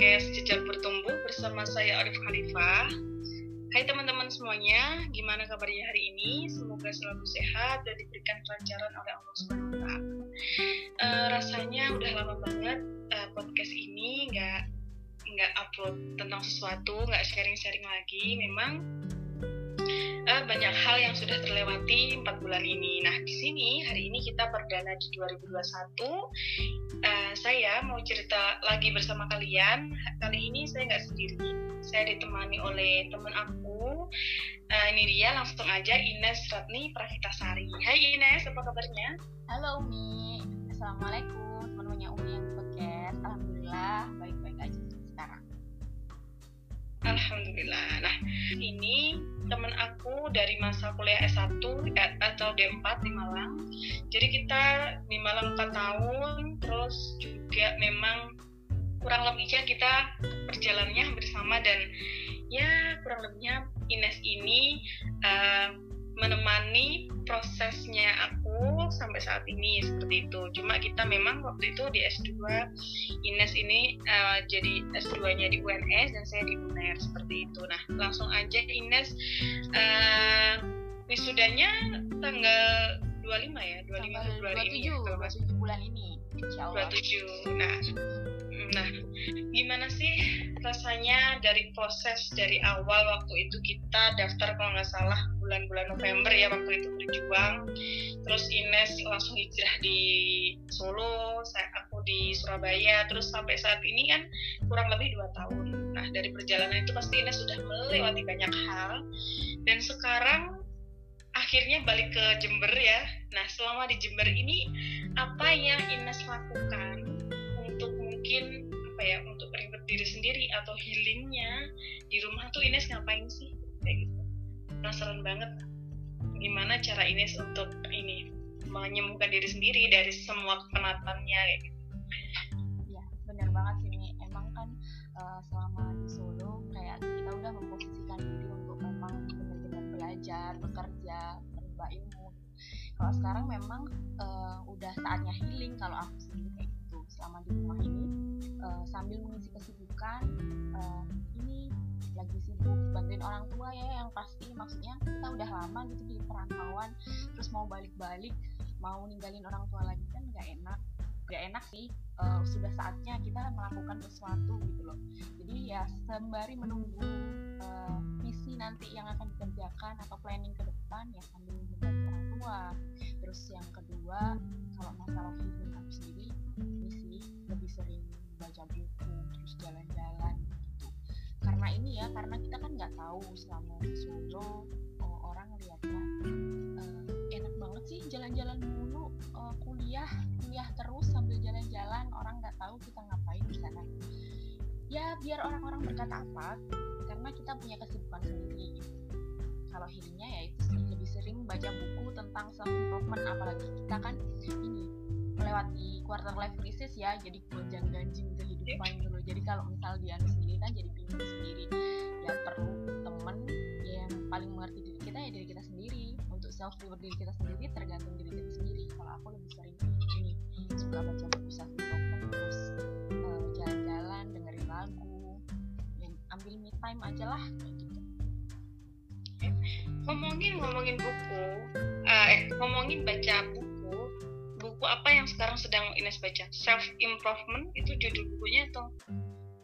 podcast Jejak Bertumbuh bersama saya Arif Khalifah. Hai teman-teman semuanya, gimana kabarnya hari ini? Semoga selalu sehat dan diberikan kelancaran oleh Allah SWT. Uh, rasanya udah lama banget uh, podcast ini nggak nggak upload tentang sesuatu, nggak sharing-sharing lagi. Memang uh, banyak hal yang sudah terlewati empat bulan ini. Nah, di sini hari ini kita perdana di 2021. Uh, saya mau cerita lagi bersama kalian. Kali ini saya nggak sendiri. Saya ditemani oleh teman aku. Uh, ini dia langsung aja Ines Ratni Prahitasari. Hai Ines, apa kabarnya? Halo Umi. Assalamualaikum teman-temannya Umi yang podcast. Alhamdulillah baik-baik aja sekarang. Alhamdulillah. Nah, ini teman aku dari masa kuliah S1 atau D4 di Malang. Jadi kita di Malang 4 tahun, terus juga memang kurang lebihnya kita perjalanannya bersama dan ya kurang lebihnya Ines ini uh, menemani prosesnya aku sampai saat ini seperti itu. Cuma kita memang waktu itu di S2 Ines ini uh, jadi S2-nya di UNS dan saya di UNER seperti itu. Nah, langsung aja Ines uh, wisudanya tanggal 25 ya, 25 Februari 27, ini. 27 bulan ini. Insyaallah. 27. Nah, Nah, gimana sih rasanya dari proses dari awal waktu itu kita daftar kalau nggak salah bulan-bulan November ya waktu itu berjuang. Terus Ines langsung hijrah di Solo, saya aku di Surabaya. Terus sampai saat ini kan kurang lebih dua tahun. Nah, dari perjalanan itu pasti Ines sudah melewati banyak hal. Dan sekarang akhirnya balik ke Jember ya. Nah, selama di Jember ini apa yang Ines lakukan mungkin apa ya untuk ribet diri sendiri atau healingnya di rumah tuh Ines ngapain sih? Kayak gitu. Penasaran banget. Gimana cara Ines untuk ini menyembuhkan diri sendiri dari semua kepenatannya kayak gitu. Ya benar banget sih ini emang kan uh, selama di Solo kayak kita udah memposisikan diri untuk memang benar-benar belajar bekerja menimba ilmu. Kalau sekarang memang uh, udah saatnya healing kalau aku sendiri selama di rumah ini uh, sambil mengisi kesibukan uh, ini lagi sibuk bantuin orang tua ya yang pasti. Maksudnya kita udah lama gitu di perantauan terus mau balik-balik mau ninggalin orang tua lagi kan nggak enak. Nggak enak sih uh, sudah saatnya kita melakukan sesuatu gitu loh. Jadi ya sembari menunggu uh, misi nanti yang akan dikerjakan atau planning ke depan ya sambil membantu orang tua. Terus yang kedua kalau masalah aku sendiri sering baca buku terus jalan-jalan gitu. Karena ini ya karena kita kan nggak tahu selama di Solo oh, orang lihatnya uh, enak banget sih jalan-jalan dulu uh, kuliah kuliah terus sambil jalan-jalan orang nggak tahu kita ngapain di sana. Ya biar orang-orang berkata apa karena kita punya kesibukan sendiri. Gitu kalau healingnya ya itu lebih sering baca buku tentang self improvement apalagi kita kan ini melewati quarter life crisis ya jadi gonjang ganjing kehidupan gitu loh jadi kalau misal dia sendiri kan jadi bingung sendiri. Ya perlu temen yang paling mengerti diri kita ya diri kita sendiri. Untuk self reward diri kita sendiri tergantung diri kita sendiri. Kalau aku lebih sering ini suka baca buku self terus uh, jalan-jalan dengerin lagu yang ambil me time aja lah kayak gitu. Ngomongin ngomongin buku uh, eh ngomongin baca buku buku apa yang sekarang sedang Ines baca? Self improvement itu judul bukunya atau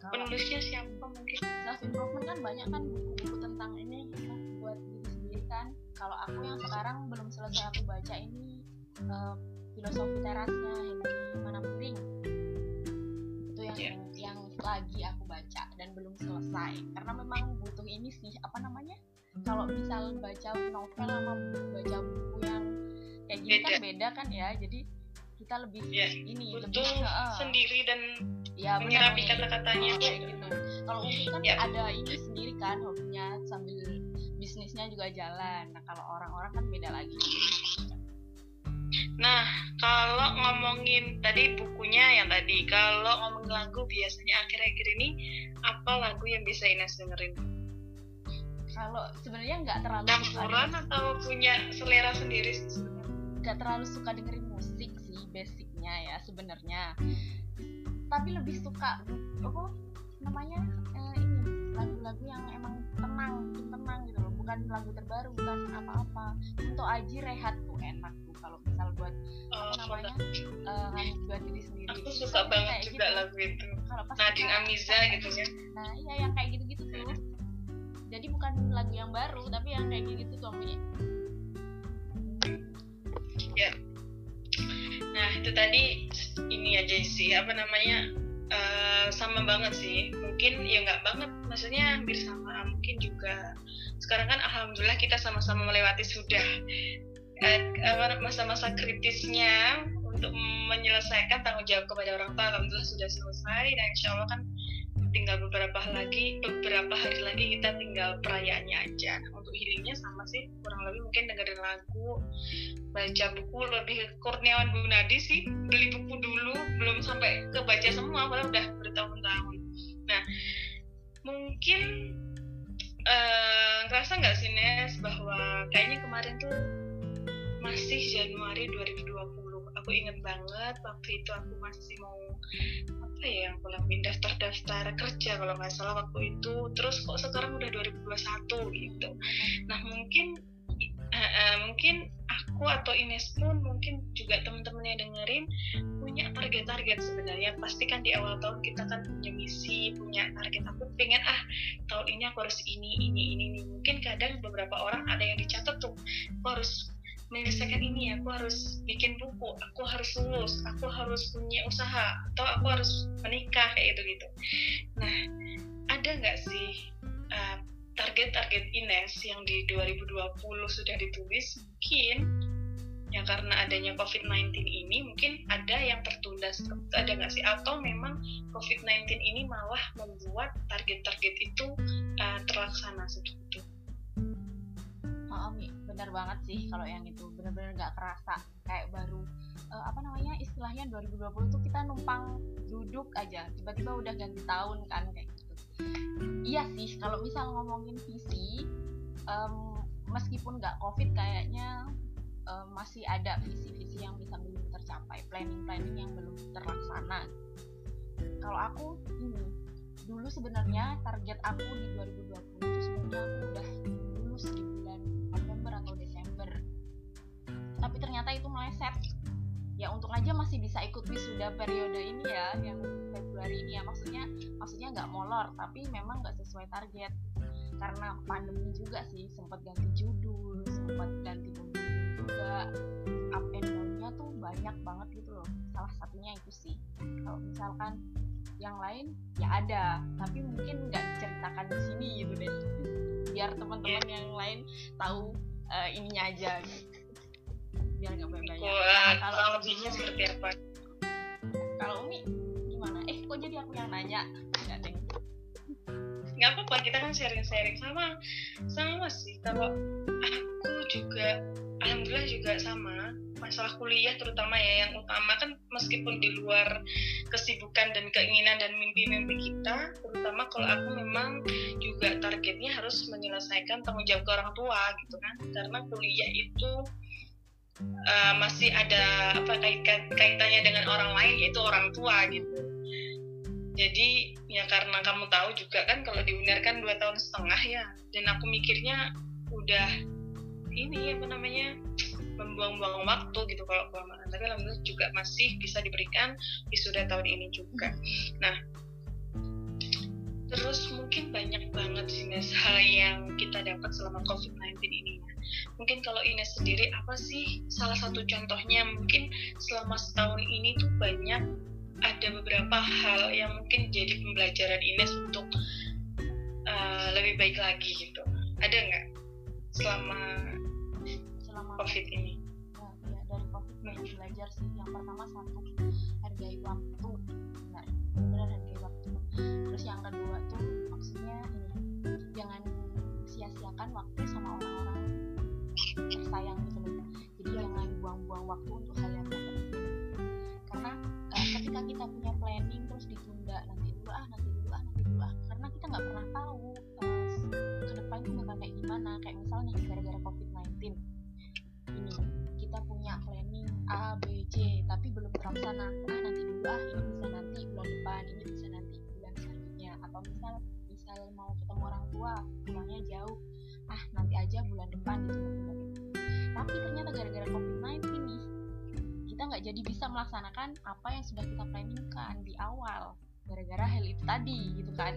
Kalo penulisnya siapa mungkin? Self improvement kan banyak kan buku-buku tentang ini buat diri sendiri kan. Kalau aku yang sekarang belum selesai aku baca ini uh, filosofi terasnya Henry Manamring itu yang yeah. yang lagi aku baca dan belum selesai. Karena memang butuh ini sih apa namanya? Kalau misal baca novel sama baca buku yang kayak gini beda. kan beda kan ya. Jadi kita lebih ya, ini butuh lebih uh, sendiri dan ya, menyerapi kata-katanya. Oh, kayak gitu. Kalau Umi kan ya. ada ini sendiri kan hobinya sambil bisnisnya juga jalan. Nah kalau orang-orang kan beda lagi. Nah, kalau ngomongin tadi bukunya yang tadi, kalau ngomongin lagu biasanya akhir-akhir ini apa lagu yang bisa Ines dengerin? kalau sebenarnya nggak terlalu campuran atau punya selera sendiri? Nggak terlalu suka dengerin musik sih basicnya ya sebenarnya. Tapi lebih suka apa namanya uh, ini lagu-lagu yang emang tenang tenang gitu loh. Bukan lagu terbaru bukan apa-apa. Untuk Aji rehat tuh enak tuh kalau misal buat oh, apa namanya uh, buat diri sendiri. Aku suka banget juga gitu. lagu itu. Kalau pas Nadine Amiza gitu ya. Nah iya yang kayak gitu-gitu tuh. Jadi bukan lagu yang baru tapi yang kayak gitu tuh ya nah itu tadi ini aja sih apa namanya uh, sama banget sih. Mungkin ya nggak banget maksudnya hampir sama. Mungkin juga sekarang kan alhamdulillah kita sama-sama melewati sudah uh, masa-masa kritisnya untuk menyelesaikan tanggung jawab kepada orang tua. Alhamdulillah sudah selesai dan insya Allah kan tinggal beberapa lagi beberapa hari lagi kita tinggal perayaannya aja. Untuk healingnya sama sih kurang lebih mungkin dengerin lagu baca buku lebih kurniawan Bu Nadi sih beli buku dulu belum sampai ke baca semua padahal udah bertahun-tahun. Nah mungkin uh, ngerasa nggak sih Nes bahwa kayaknya kemarin tuh masih Januari 2020 aku inget banget waktu itu aku masih mau apa ya yang pulang pindah daftar kerja kalau nggak salah waktu itu. Terus kok sekarang udah 2021 gitu. Nah mungkin uh, uh, mungkin aku atau Ines pun mungkin juga teman-teman dengerin punya target-target sebenarnya. Pasti kan di awal tahun kita kan punya misi punya target. Aku pengen ah tahun ini aku harus ini ini ini, ini. mungkin kadang beberapa orang ada yang dicatat tuh aku harus menyelesaikan ini aku harus bikin buku aku harus lulus aku harus punya usaha atau aku harus menikah kayak gitu gitu nah ada nggak sih uh, target-target Ines yang di 2020 sudah ditulis? Mungkin ya karena adanya COVID-19 ini mungkin ada yang tertunda ada nggak sih? Atau memang COVID-19 ini malah membuat target-target itu uh, terlaksana seperti itu benar banget sih kalau yang itu. Benar-benar nggak kerasa. Kayak baru uh, apa namanya istilahnya 2020 tuh kita numpang duduk aja. Tiba-tiba udah ganti tahun kan kayak gitu. Iya sih kalau misal ngomongin visi um, meskipun nggak covid kayaknya um, masih ada visi-visi yang bisa belum tercapai planning-planning yang belum terlaksana. Kalau aku ini dulu sebenarnya target aku di 2020 itu sebenarnya aku udah lulus di meleset ya untung aja masih bisa ikut wisuda periode ini ya yang Februari ini ya. Maksudnya maksudnya nggak molor tapi memang nggak sesuai target. Karena pandemi juga sih sempat ganti judul sempat ganti pembimbing juga. Up and down-nya tuh banyak banget gitu loh. Salah satunya itu sih. Kalau misalkan yang lain ya ada. Tapi mungkin nggak diceritakan di sini gitu deh. Biar teman-teman yang lain tahu uh, ininya aja. gitu biar nggak banyak kalau lebihnya seperti apa? Kalau Umi gimana? Eh kok jadi aku yang nanya? Nggak deh. Nggak apa-apa kita kan sharing-sharing. Sama sama sih. Kalau aku juga alhamdulillah juga sama. Masalah kuliah terutama ya yang utama kan meskipun di luar kesibukan dan keinginan dan mimpi-mimpi kita terutama kalau aku memang juga targetnya harus menyelesaikan tanggung jawab ke orang tua gitu kan. Karena kuliah itu uh, masih ada apa kaitan kaitannya dengan orang lain yaitu orang tua gitu. Jadi ya karena kamu tahu juga kan kalau di UNER kan dua tahun setengah ya. Dan aku mikirnya udah ini apa namanya membuang-buang waktu gitu kalau kelamaan. Tapi alhamdulillah juga masih bisa diberikan di sudah tahun ini juga. Nah terus mungkin banyak banget sih hal yang kita dapat selama COVID-19 ini mungkin kalau Ines sendiri apa sih salah satu contohnya? Mungkin selama setahun ini tuh banyak ada beberapa hal yang mungkin jadi pembelajaran Ines untuk uh, lebih baik lagi gitu. Ada nggak? Selama selama COVID ini. Ya, ya dari COVID banyak belajar sih. Yang pertama satu hargai waktu. Benar benar hargai waktu. Terus yang kedua tuh maksudnya ini jangan sia-siakan waktu waktu untuk hal yang karena uh, ketika kita punya planning terus ditunda nanti dulu ah nanti dulu ah nanti dulu ah karena kita nggak pernah tahu uh, ke depan itu bakal kayak gimana. Kayak misalnya gara-gara covid 19 ini kita punya planning A B C tapi belum terlaksana. Ah nanti dulu ah ini bisa nanti bulan depan ini bisa nanti bulan selanjutnya. Atau misal misal mau ketemu orang tua pulangnya jauh ah nanti aja bulan depan gitu tapi ternyata gara-gara covid-19 nih kita nggak jadi bisa melaksanakan apa yang sudah kita planningkan di awal gara-gara hal itu tadi gitu kan.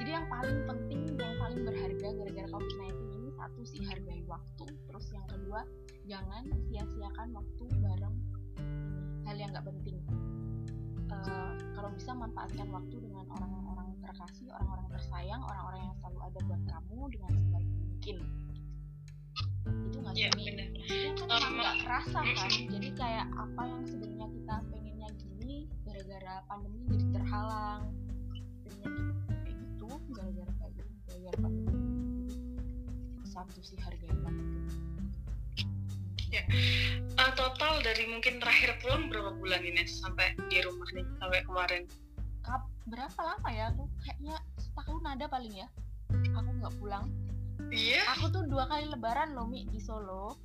Jadi yang paling penting yang paling berharga gara-gara covid-19 ini satu sih hargai waktu. Terus yang kedua jangan sia-siakan waktu bareng hal yang nggak penting. Uh, kalau bisa manfaatkan waktu dengan orang-orang terkasih orang-orang tersayang orang-orang yang selalu ada buat kamu dengan sebaik mungkin itu nggak sih kan um, nggak kerasa kan jadi kayak apa yang sebenarnya kita pengennya gini gara-gara pandemi jadi terhalang. Pengennya kayak gitu gara-gara kayak gitu gara-gara pandemi satu sih harga banget ya uh, total dari mungkin terakhir pulang berapa bulan ini sampai di rumah nih sampai kemarin? Kap, berapa lama ya? Aku kayaknya setahun ada paling ya. Aku nggak pulang iya. Aku tuh dua kali lebaran loh mi di Solo.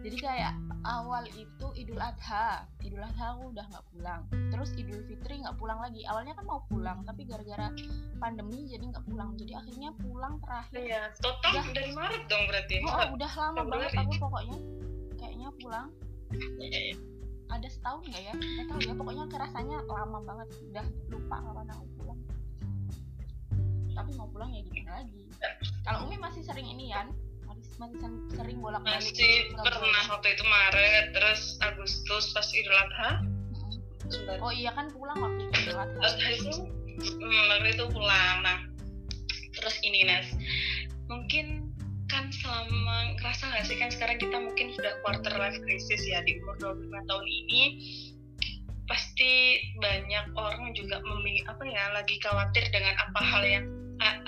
Jadi kayak awal itu Idul Adha. Idul Adha aku udah nggak pulang. Terus Idul Fitri nggak pulang lagi. Awalnya kan mau pulang tapi gara-gara pandemi jadi nggak pulang. Jadi akhirnya pulang terakhir. Iya total udah, dari Maret dong berarti. Oh, udah lama banget aku pokoknya. Kayaknya pulang. Ada setahun nggak ya? Nggak tahu ya pokoknya kerasanya lama banget. Udah lupa kapan aku sering ini ya masih sering bolak balik masih pernah waktu itu Maret terus Agustus pas Idul Adha. Hmm. oh iya kan pulang waktu itu Idul Adha. Itu hmm, waktu itu pulang. Nah terus ini Nes. Mungkin kan selama ngerasa gak sih kan sekarang kita mungkin sudah quarter life crisis ya di umur 25 tahun ini pasti banyak orang juga memilih apa ya lagi khawatir dengan apa hal yang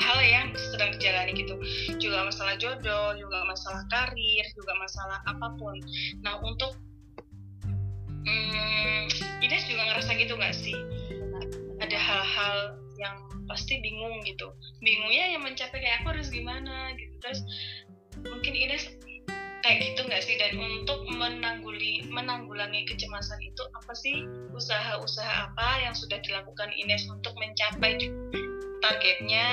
hal yang sedang dijalani gitu. Juga masalah jodoh juga masalah karir juga masalah apa pun. Nah untuk hmm, Ines juga ngerasa gitu gak sih? Ada hal-hal yang pasti bingung gitu. Bingungnya yang mencapai kayak aku harus gimana gitu. Terus mungkin Ines kayak gitu nggak sih? Dan untuk menangguli menanggulangi kecemasan itu apa sih usaha-usaha apa yang sudah dilakukan Ines untuk mencapai targetnya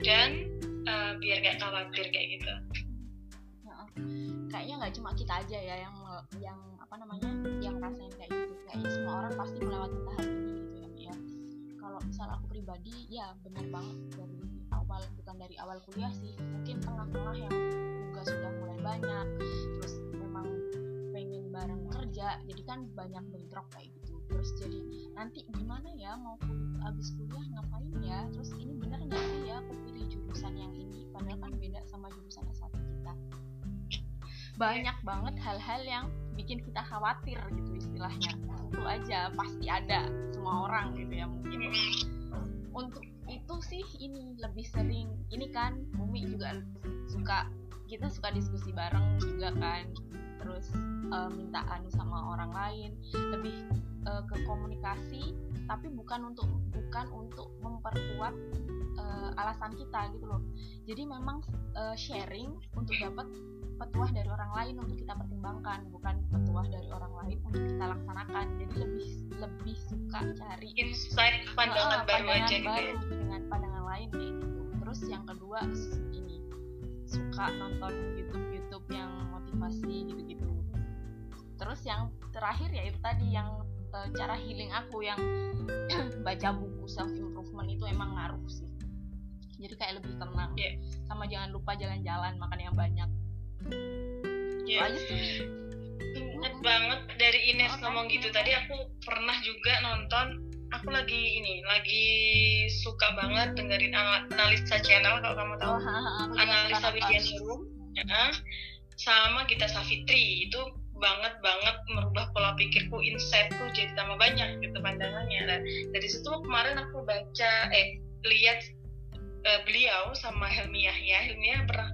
dan uh, biar gak khawatir kayak gitu. Kayaknya nggak cuma kita aja ya yang yang apa namanya yang rasain kayak gitu. Kayaknya semua orang pasti melewati tahap ini gitu ya ya. Kalau misal aku pribadi ya benar banget dari awal bukan dari awal kuliah sih. Mungkin tengah-tengah yang tugas sudah mulai banyak terus memang pengen bareng kerja jadi kan banyak bentrok kayak gitu terus jadi nanti gimana ya mau habis kuliah ngapain ya? Terus ini benar nggak sih ya aku pilih jurusan yang ini padahal kan beda sama jurusan S1 kita. Banyak banget hal-hal yang bikin kita khawatir gitu istilahnya. Itu aja pasti ada semua orang gitu ya mungkin. Untuk itu sih ini lebih sering ini kan Umi juga suka kita suka diskusi bareng juga kan terus uh, minta anu sama orang lain. Lebih uh, ke komunikasi tapi bukan untuk bukan untuk memperkuat uh, alasan kita gitu loh. Jadi memang uh, sharing untuk dapat petuah dari orang lain untuk kita pertimbangkan bukan petuah dari orang lain untuk kita laksanakan. Jadi lebih lebih suka cari insight pandangan uh, baru pandangan aja baru gitu ya. dengan pandangan lain kayak gitu. Terus yang kedua ini suka nonton YouTube YouTube yang motivasi gitu-gitu. Terus yang terakhir ya itu tadi yang uh, cara healing aku yang baca buku self improvement itu emang ngaruh sih. Jadi kayak lebih tenang. Yeah. sama jangan lupa jalan-jalan makan yang banyak. Yeah. aja sih? Inget banget dari Ines oh, ngomong gitu tadi aku pernah juga nonton aku lagi ini lagi suka banget dengerin analisa channel kalau kamu tahu. Oh, analisa Widya Nurul ya, sama Gita Savitri. Itu banget banget merubah pola pikirku insightku jadi tambah banyak gitu pandangannya. Dan dari situ kemarin aku baca eh lihat uh, beliau sama Helmi Yahya. Helmi Yahya pernah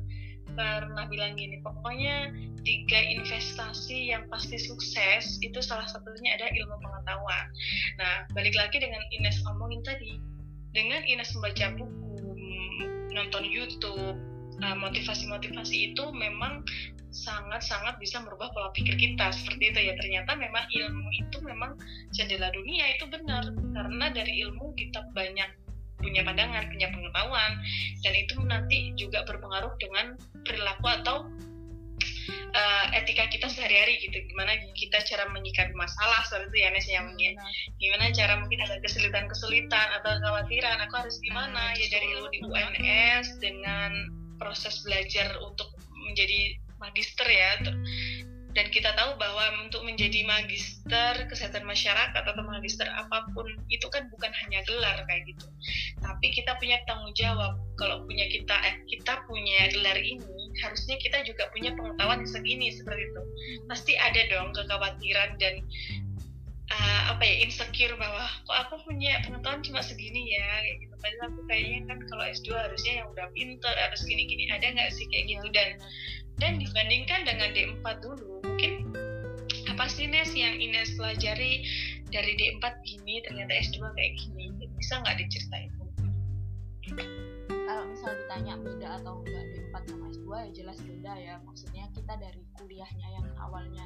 pernah bilang gini pokoknya tiga investasi yang pasti sukses itu salah satunya ada ilmu pengetahuan. Nah balik lagi dengan Ines omongin tadi. Dengan Ines membaca buku nonton YouTube eh, motivasi-motivasi itu memang sangat-sangat bisa merubah pola pikir kita seperti itu ya. Ternyata memang ilmu itu memang jendela dunia itu benar. Karena dari ilmu kita banyak punya pandangan punya pengetahuan dan itu nanti juga berpengaruh dengan perilaku atau uh, etika kita sehari-hari gitu. Gimana kita cara menyikapi masalah seperti itu ya Nes ya mungkin. Gimana cara mungkin ada kesulitan-kesulitan atau kekhawatiran aku harus gimana? Ya dari ilmu di UNS dengan proses belajar untuk menjadi magister ya. Dan kita tahu bahwa untuk menjadi magister kesehatan masyarakat atau magister apa pun itu kan bukan hanya gelar kayak gitu. Tapi kita punya tanggung jawab. Kalau punya kita eh kita punya gelar ini harusnya kita juga punya pengetahuan segini seperti itu. Pasti ada dong kekhawatiran dan apa ya insecure bahwa kok aku punya pengetahuan cuma segini ya? Kayak gitu. Padahal aku kayaknya kan kalau S2 harusnya yang udah pinter harus gini-gini. Ada nggak sih kayak gitu? Dan dan dibandingkan dengan D4 dulu mungkin apa sih Nes yang Ines pelajari dari D4 gini ternyata S2 kayak gini? Bisa nggak diceritain kalau misal ditanya beda atau enggak D4 sama S2 ya jelas beda ya. Maksudnya kita dari kuliahnya yang awalnya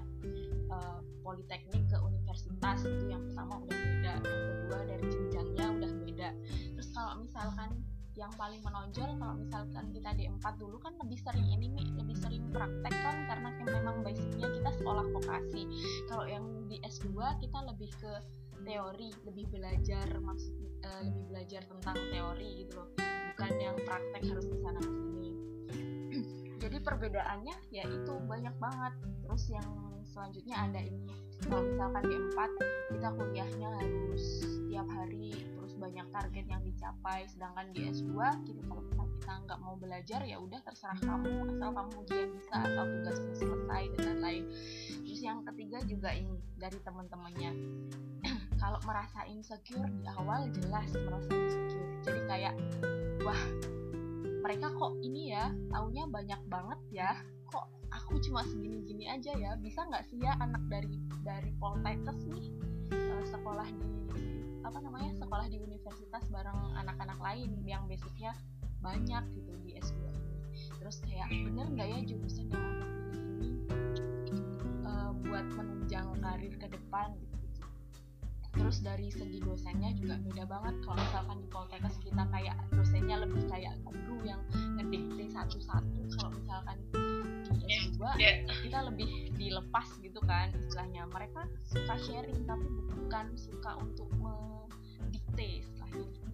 uh, politeknik ke universitas itu yang pertama udah beda. Yang kedua dari jenjangnya udah beda. Terus kalau misalkan yang paling menonjol kalau misalkan kita di 4 dulu kan lebih sering ini nih lebih sering praktek kan karena memang basicnya kita sekolah vokasi. Kalau yang di S2 kita lebih ke teori lebih belajar maksud uh, lebih belajar tentang teori gitu loh bukan yang praktek harus ke sana ke sini. Jadi perbedaannya ya itu banyak banget. Terus yang selanjutnya ada ini kalau misalkan di 4 kita kuliahnya harus tiap hari terus banyak target yang dicapai. Sedangkan di S2 kita kalau misal kita nggak mau belajar ya udah terserah kamu. Asal kamu ujian bisa asal tugasmu selesai dan lain-lain. Terus yang ketiga juga ini dari teman-temannya kalau merasa insecure di awal jelas merasa insecure. Jadi kayak wah mereka kok ini ya taunya banyak banget ya kok aku cuma segini-gini aja ya bisa nggak sih ya anak dari dari Poltekkes nih uh, sekolah di apa namanya sekolah di universitas bareng anak-anak lain yang basicnya banyak gitu di S2 ini. Terus kayak bener nggak ya jurusan yang aku pilih ini uh, buat menunjang karir ke depan gitu terus dari segi dosennya juga beda banget. Kalau misalkan di Poltekkes kita kayak dosennya lebih kayak guru yang ngedikte satu-satu. Kalau misalkan S2 yeah. kita lebih dilepas gitu kan istilahnya. Mereka suka sharing tapi bukan suka untuk mendikte istilahnya gitu.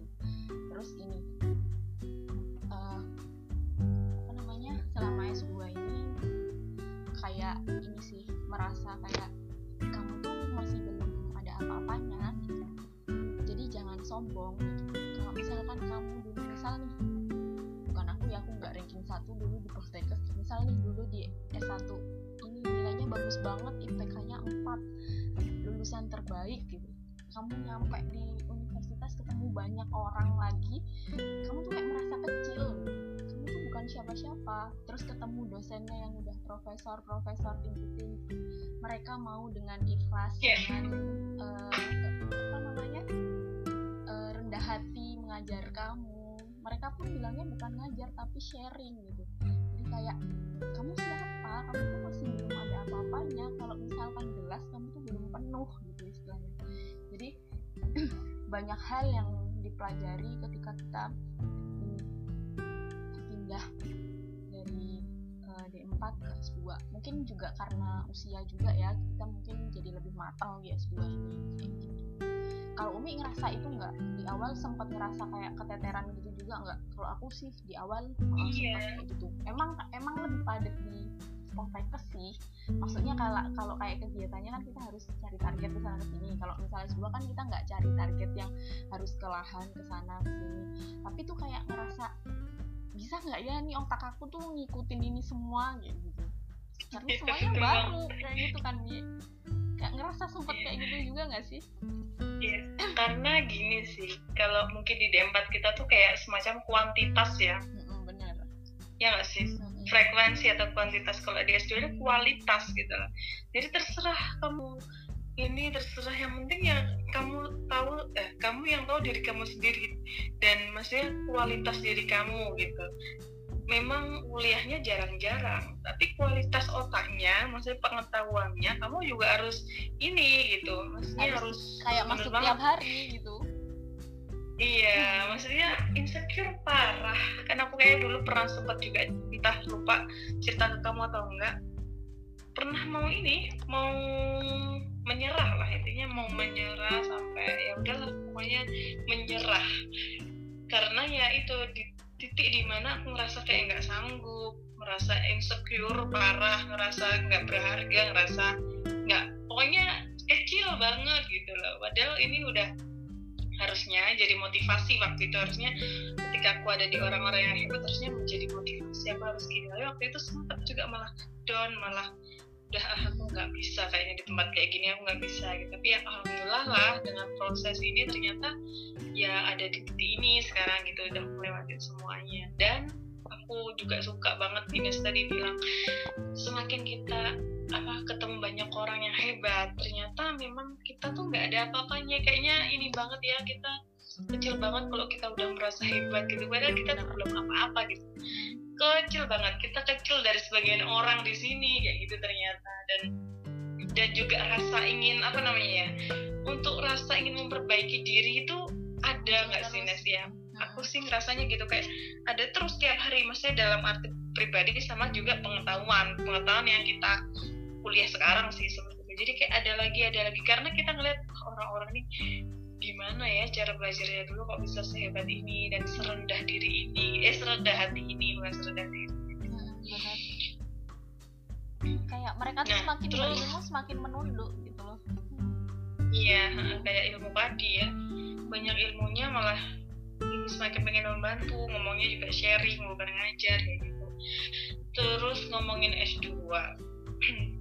Terus ini uh, apa namanya selama S2 ini kayak ini sih merasa kayak kamu tuh masih belum ada apa-apanya sombong kalau misalkan kamu dulu misal nih aku nggak ranking satu dulu di Poltekkes misal nih dulu di S1 ini nilainya bagus banget IPK-nya 4 lulusan terbaik gitu. Kamu nyampe di universitas ketemu banyak orang lagi kamu tuh kayak merasa kecil. Kamu tuh bukan siapa-siapa. Terus ketemu dosennya yang udah profesor-profesor tinggi-tinggi. Mereka mau dengan ikhlas yeah. dengan uh, apa namanya rendah hati mengajar kamu. Mereka pun bilangnya bukan ngajar tapi sharing gitu. Jadi kayak kamu siapa? Kamu tuh masih belum ada apa-apanya. Kalau misalkan gelas kamu tuh belum penuh gitu istilahnya. Jadi banyak hal yang dipelajari ketika kita pindah dari uh, D4 ke S2 mungkin juga karena usia juga ya kita mungkin jadi lebih matang di S2 ini kalau Umi ngerasa itu nggak? Di awal sempat ngerasa kayak keteteran gitu juga nggak? Kalau aku sih di awal oh, yeah. kayak gitu. Emang emang lebih padat di Poltekkes sih. Maksudnya kalau kalau kayak kegiatannya kan kita harus cari target ke sana sini. Kalau misalnya sebuah kan kita nggak cari target yang harus ke lahan ke sana ke sini. Tapi tuh kayak ngerasa bisa nggak ya nih otak aku tuh ngikutin ini semua? Gitu. Karena semuanya baru kayak gitu kan kayak ngerasa sempet kayak gitu juga nggak sih Iya, karena gini sih, kalau mungkin di D4 kita tuh kayak semacam kuantitas ya. Benar. Ya nggak sih? Frekuensi atau kuantitas. Kalau di S2 itu kualitas gitu lah. Jadi terserah kamu ini terserah yang penting ya kamu tahu eh kamu yang tahu diri kamu sendiri dan maksudnya kualitas diri kamu gitu memang kuliahnya jarang-jarang tapi kualitas otaknya maksudnya pengetahuannya kamu juga harus ini gitu. Maksudnya harus, harus kayak masuk tiap hari gitu. Iya maksudnya insecure parah. Kan aku kayak dulu pernah sempat juga entah lupa cerita ke kamu atau enggak. Pernah mau ini mau menyerah lah intinya mau menyerah sampai ya udahlah pokoknya menyerah. Karena ya itu di titik di mana aku ngerasa kayak nggak sanggup merasa insecure parah ngerasa nggak berharga ngerasa nggak pokoknya kecil banget gitu loh. Padahal ini udah harusnya jadi motivasi waktu itu harusnya ketika aku ada di orang-orang yang hebat harusnya menjadi motivasi aku harus gini. Waktu itu sempat juga malah down malah udah ah, aku nggak bisa kayaknya di tempat kayak gini aku nggak bisa gitu. Tapi ya alhamdulillah lah dengan proses ini ternyata ya ada di titik ini sekarang gitu udah melewati semuanya. Dan aku juga suka banget Ines tadi bilang semakin kita apa ketemu banyak orang yang hebat ternyata memang kita tuh nggak ada apa-apanya. Kayaknya ini banget ya kita kecil banget kalau kita udah merasa hebat gitu. Padahal kita tuh belum apa-apa gitu. Kecil banget. Kita kecil dari sebagian orang di sini kayak gitu ternyata. Dan dan juga rasa ingin apa namanya ya untuk rasa ingin memperbaiki diri itu ada nggak sih Nes ya? Aku sih rasanya gitu kayak ada terus tiap hari. Maksudnya dalam arti pribadi sama juga pengetahuan. Pengetahuan yang kita kuliah sekarang sih sebetulnya jadi kayak ada lagi ada lagi. Karena kita ngeliat orang-orang ini gimana ya cara belajarnya dulu kok bisa sehebat ini dan serendah diri ini? Eh serendah hati ini bukan serendah diri. Hmm, kayak mereka tuh nah, semakin terus, berilmu semakin menunduk gitu loh. Iya kayak ilmu padi ya. Banyak ilmunya malah semakin pengen membantu ngomongnya juga sharing bukan ngajar kayak gitu. Terus ngomongin S2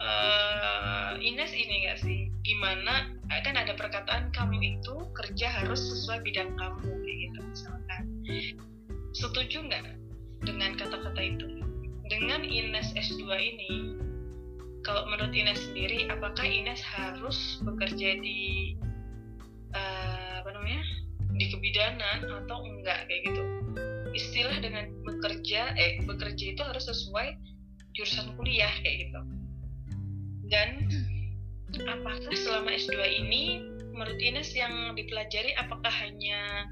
uh, Ines ini gak sih? Gimana kan ada perkataan kamu itu kerja harus sesuai bidang kamu kayak gitu misalkan. Setuju nggak dengan kata-kata itu? Dengan Ines S2 ini kalau menurut Ines sendiri apakah Ines harus bekerja di uh, apa namanya di kebidanan atau enggak kayak gitu? Istilah dengan bekerja eh bekerja itu harus sesuai jurusan kuliah kayak gitu dan apakah selama S2 ini menurut Ines yang dipelajari apakah hanya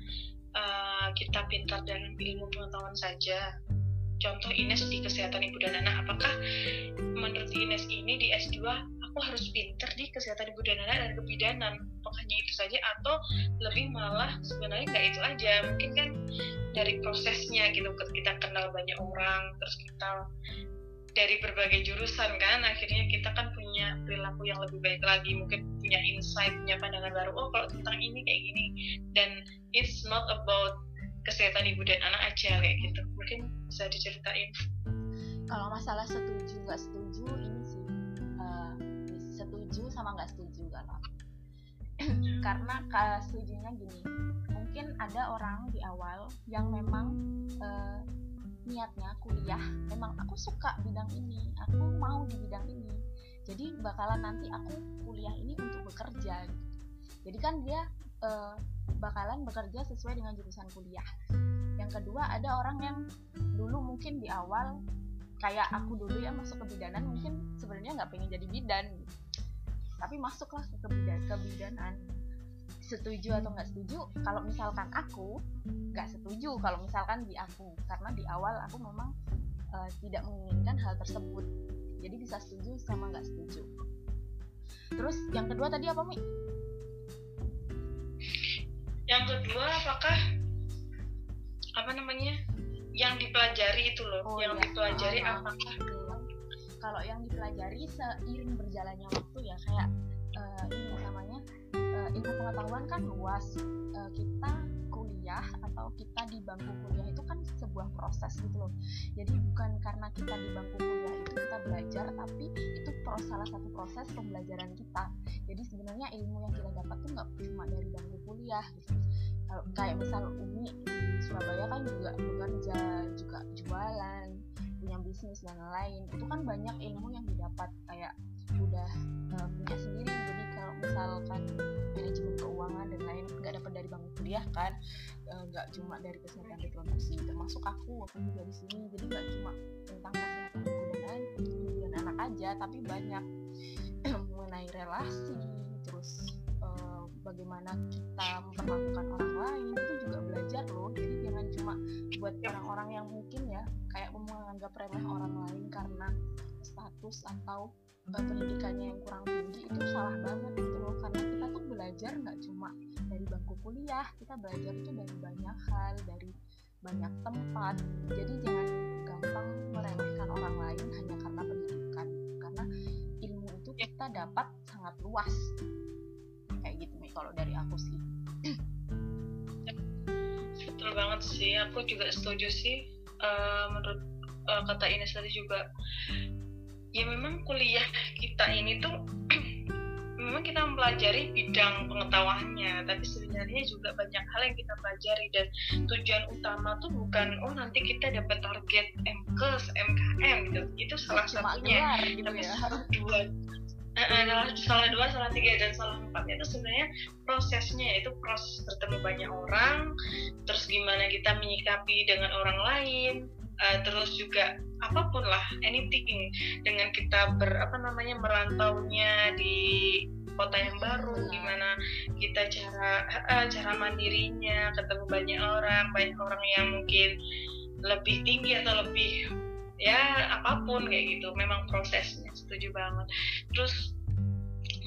uh, kita pintar dan ilmu pengetahuan saja? Contoh Ines di kesehatan ibu dan anak apakah menurut Ines ini di S2 aku harus pintar di kesehatan ibu dan anak dan kebidanan? Hanya itu saja atau lebih malah sebenarnya nggak itu aja? Mungkin kan dari prosesnya gitu kita kenal banyak orang terus kita dari berbagai jurusan kan akhirnya kita kan punya perilaku yang lebih baik lagi mungkin punya insight punya pandangan baru oh kalau tentang ini kayak gini. Dan it's not about kesehatan ibu dan anak aja kayak gitu. Mungkin bisa diceritain. Kalau masalah setuju nggak setuju ini sih uh, setuju sama nggak setuju kalau karena setujunya gini mungkin ada orang di awal yang memang uh, niatnya kuliah memang aku suka bidang ini aku mau di bidang ini jadi bakalan nanti aku kuliah ini untuk bekerja gitu. jadi kan dia uh, bakalan bekerja sesuai dengan jurusan kuliah yang kedua ada orang yang dulu mungkin di awal kayak aku dulu ya masuk ke bidanan mungkin sebenarnya nggak pengen jadi bidan gitu. tapi masuklah ke kebidan kebidanan setuju atau nggak setuju kalau misalkan aku nggak setuju kalau misalkan di aku. Karena di awal aku memang uh, tidak menginginkan hal tersebut. Jadi bisa setuju sama nggak setuju. Terus yang kedua tadi apa mi? Yang kedua apakah apa namanya yang dipelajari itu loh. Oh, yang iya. dipelajari oh, apakah kalau yang dipelajari seiring berjalannya waktu ya kayak uh, ini namanya ilmu pengetahuan kan luas. Uh, kita kuliah atau kita di bangku kuliah itu kan sebuah proses gitu loh. Jadi bukan karena kita di bangku kuliah itu kita belajar tapi itu salah satu proses pembelajaran kita. Jadi sebenarnya ilmu yang kita dapat tuh nggak cuma dari bangku kuliah gitu. Kayak misal Umi di Surabaya kan juga bekerja juga jualan punya bisnis dan lain itu kan banyak ilmu yang didapat. Kayak udah uh, punya sendiri jadi kalau misalkan manajemen keuangan dan lain nggak dapat dari bangku kuliah kan eh, nggak uh, cuma dari kesehatan reproduksi termasuk aku aku juga di sini. Jadi nggak cuma tentang kesehatan ibu dan dan anak aja tapi banyak mengenai relasi terus uh, bagaimana kita memperlakukan orang lain. Itu juga belajar loh jadi jangan cuma buat orang-orang yang mungkin ya kayak menganggap remeh orang lain karena status atau uh, pendidikannya yang kurang tinggi itu salah banget gitu loh. Karena kita tuh belajar nggak cuma dari bangku kuliah kita belajar itu dari banyak hal dari banyak tempat. Jadi jangan gampang meremehkan orang lain hanya karena pendidikan. Karena ilmu itu kita dapat sangat luas. Kayak gitu nih kalau dari aku sih. Betul banget sih aku juga setuju sih. Uh, menurut uh, kata Ines tadi juga ya memang kuliah kita ini tuh memang kita mempelajari bidang pengetahuannya tapi sebenarnya juga banyak hal yang kita pelajari dan tujuan utama tuh bukan oh nanti kita dapat target MKes MKM gitu. Itu salah Cuma satunya. gitu tapi ya. salah dua. Adalah salah dua salah tiga dan salah empatnya itu sebenarnya prosesnya itu proses bertemu banyak orang terus gimana kita menyikapi dengan orang lain uh, terus juga apa pun lah anything. Dengan kita ber apa namanya merantaunya di kota yang baru hmm. gimana kita cara uh, cara mandirinya ketemu banyak orang banyak orang yang mungkin lebih tinggi atau lebih ya apa pun kayak gitu. Memang prosesnya setuju banget. Terus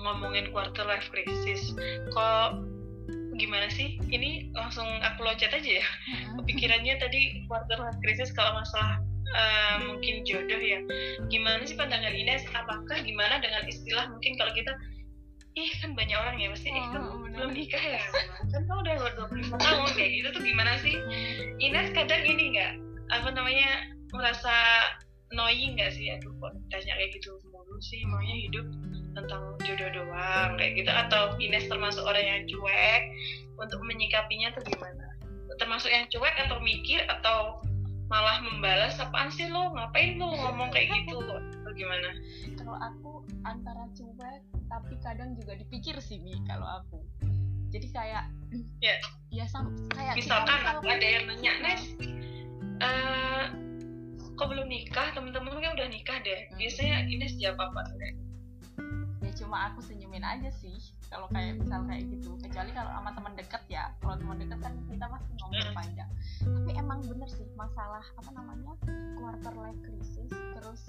ngomongin quarter life crisis kok gimana sih? Ini langsung aku loncat aja ya. Kepikirannya tadi quarter life crisis kalau masalah uh, mungkin jodoh ya. Gimana sih pandangan Ines? Apakah gimana dengan istilah mungkin kalau kita ih kan banyak orang ya pasti eh kamu oh, belum nikah ya. Kan kamu udah 25 tahun kayak gitu tuh gimana sih? Ines kadang ini nggak apa namanya merasa annoying nggak sih? Aduh kok tanya kayak gitu mulu sih maunya hidup tentang jodoh doang kayak gitu. Atau Ines termasuk orang yang cuek untuk menyikapinya tuh gimana? Termasuk yang cuek atau mikir atau malah membalas apaan sih lo? Ngapain lo ngomong kayak gitu? Atau gimana? Kalau aku antara cuek tapi kadang juga dipikir sih nih kalau aku. Jadi kayak ya. ya sam kayak misalkan misal, ada yang nanya Nes uh, kok belum nikah? Temen-temen kan udah nikah deh. Biasanya Ines jawab apa cuma aku senyumin aja sih kalau kayak misal kayak gitu. Kecuali kalau sama teman deket ya kalau teman deket kan kita masih ngomong hmm. panjang. Tapi emang bener sih masalah apa namanya quarter life crisis terus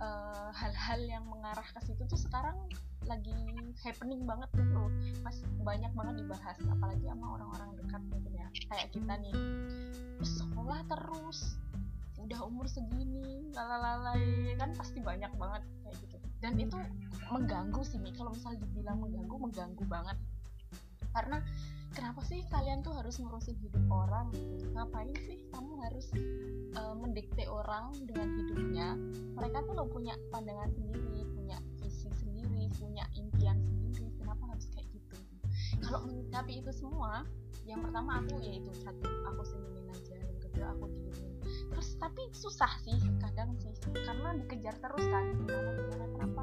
eh, hal-hal uh, yang mengarah ke situ tuh sekarang lagi happening banget gitu. Mas banyak banget dibahas apalagi sama orang-orang dekat mungkin ya. Kayak kita nih sekolah terus udah umur segini lalalai kan pasti banyak banget kayak gitu. Dan itu mengganggu sih nih kalau misal dibilang mengganggu mengganggu banget. Karena kenapa sih kalian tuh harus ngurusin hidup orang gitu? Ngapain sih kamu harus uh, mendikte orang dengan hidupnya? Mereka tuh lo punya pandangan sendiri punya visi sendiri punya impian sendiri. Kenapa harus kayak gitu? Kalau menyikapi itu semua yang pertama aku yaitu satu aku senyumin aja. Yang kedua aku diemin terus tapi susah sih kadang sih karena dikejar terus kan gimana gimana kenapa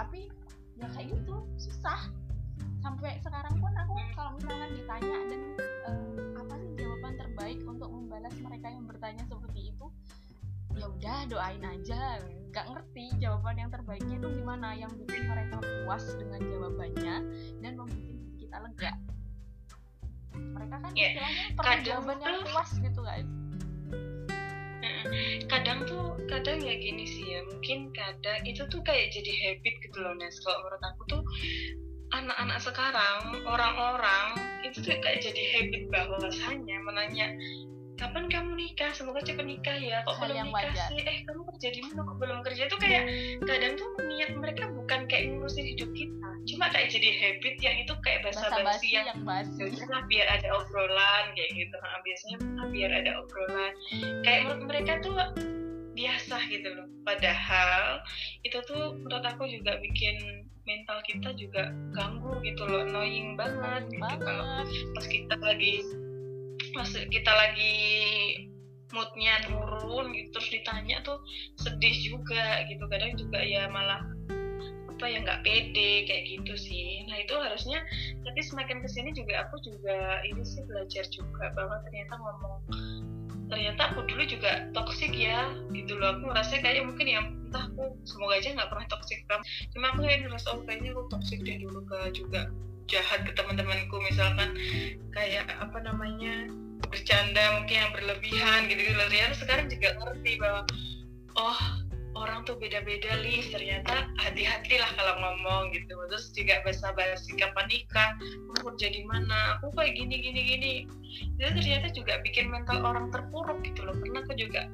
tapi ya kayak gitu susah. Sampai sekarang pun aku kalau misalnya ditanya dan uh, apa sih jawaban terbaik untuk membalas mereka yang bertanya seperti itu ya udah doain aja. Nggak ngerti jawaban yang terbaiknya itu gimana yang bikin mereka puas dengan jawabannya dan membuat kita lega mereka kan yeah. istilahnya perlu yang puas gitu guys kadang tuh kadang ya gini sih ya mungkin kadang itu tuh kayak jadi habit gitu loh Nes kalau menurut aku tuh anak-anak sekarang orang-orang itu tuh kayak jadi habit bahwasanya menanya kapan kamu nikah? Semoga cepat nikah ya. Kok Hal belum nikah wajar. sih. Eh kamu kerja di mana kok belum kerja? Itu kayak kadang tuh niat mereka bukan kayak ngurusin hidup kita. Cuma kayak jadi habit yang itu kayak basa-basi yang, yang basi. Lah biar ada obrolan kayak gitu. Nah, biasanya nah, biar ada obrolan. Kayak menurut mereka tuh biasa gitu loh. Padahal itu tuh menurut aku juga bikin mental kita juga ganggu gitu loh. Annoying banget gitu kalau pas kita lagi pas kita lagi moodnya turun gitu terus ditanya tuh sedih juga gitu. Kadang juga ya malah apa ya nggak pede kayak gitu sih. Nah itu harusnya tapi semakin ke sini juga aku juga ini sih belajar juga bahwa ternyata ngomong ternyata aku dulu juga toksik ya gitu loh. Aku merasa kayak mungkin ya entah aku semoga aja nggak pernah toksik cuma aku kayak ngerasa oh kayaknya aku toksik deh dulu ke juga jahat ke teman-temanku misalkan kayak apa namanya bercanda mungkin yang berlebihan gitu gitu ternyata sekarang juga ngerti bahwa oh orang tuh beda-beda lis ternyata hati-hatilah kalau ngomong gitu. Terus juga bahasa basi kapan nikah mau kerja di mana aku kayak gini gini gini. Itu ternyata juga bikin mental orang terpuruk gitu loh. Karena aku juga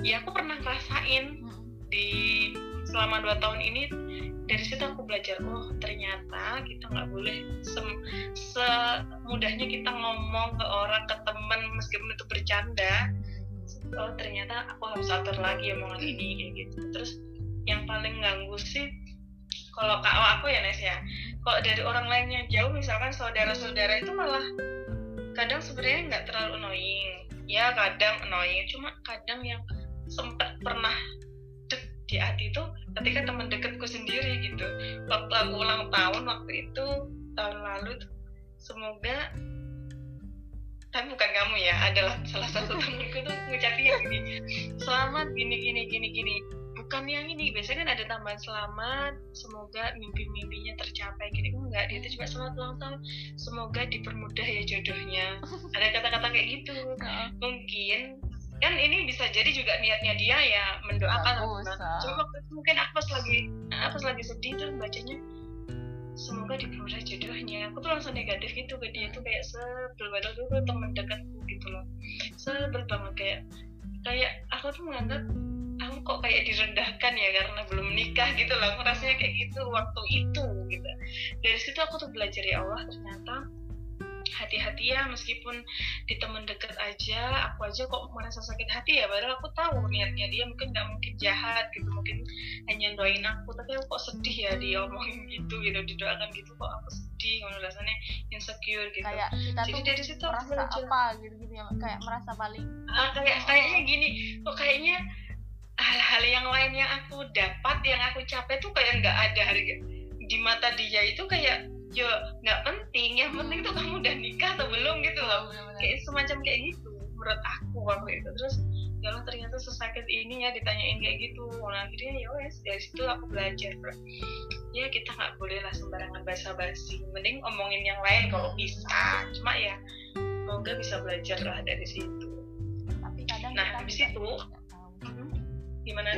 ya aku pernah ngerasain di selama dua tahun ini dari situ aku belajar oh ternyata kita nggak boleh sem semudahnya kita ngomong ke orang ke teman meskipun itu bercanda. Oh ternyata aku harus atur lagi omongan ini kayak gitu. Terus yang paling ganggu sih kalau kalau aku ya Nes ya. Kalau dari orang lain yang jauh misalkan saudara-saudara itu malah kadang sebenarnya nggak terlalu annoying. Ya kadang annoying cuma kadang yang sempat pernah di hati itu ketika teman dekatku sendiri gitu. Waktu aku ulang tahun waktu itu tahun lalu semoga tapi bukan kamu ya adalah salah satu temanku tuh ngucapin gini selamat gini gini gini gini. Bukan yang ini biasanya kan ada tambahan selamat semoga mimpi-mimpinya tercapai gini. Enggak dia tuh cuma selamat ulang tahun. Semoga dipermudah ya jodohnya. Ada kata-kata kayak gitu. Mungkin kan ini bisa jadi juga niatnya dia ya mendoakan cuma waktu itu mungkin aku pas lagi aku pas lagi sedih tuh bacanya semoga dipermudah jodohnya aku tuh langsung negatif gitu ke dia tuh kayak sebel padahal dulu teman dekatku gitu loh. Sebel banget kayak kayak aku tuh menganggap aku kok kayak direndahkan ya karena belum nikah gitu loh. Aku rasanya kayak gitu waktu itu gitu. Dari situ aku tuh belajar ya Allah ternyata hati-hati ya meskipun di teman dekat aja aku aja kok merasa sakit hati ya padahal aku tahu niatnya dia mungkin nggak mungkin jahat gitu mungkin hanya doain aku tapi aku kok sedih ya dia omongin gitu gitu didoakan gitu kok aku sedih kalau rasanya insecure gitu kayak kita jadi tuh dari situ aku merasa belajar. apa gitu gitu ya kayak merasa paling ah, kayak kayaknya gini kok kayaknya hal-hal yang lain yang aku dapat yang aku capai tuh kayak nggak ada harga di mata dia itu kayak yo nggak penting. Yang penting tuh kamu udah nikah atau belum gitu loh. Bener-bener. kayak semacam kayak gitu menurut aku waktu itu. Terus ya ternyata sesakit ini ya ditanyain kayak gitu. Nah akhirnya ya wes dari situ aku belajar bro. Ya kita nggak boleh lah sembarangan basa-basi. Mending omongin yang lain kalau bisa. Cuma ya semoga bisa belajar lah dari situ. Tapi kadang Nah, habis itu- tahu. gimana?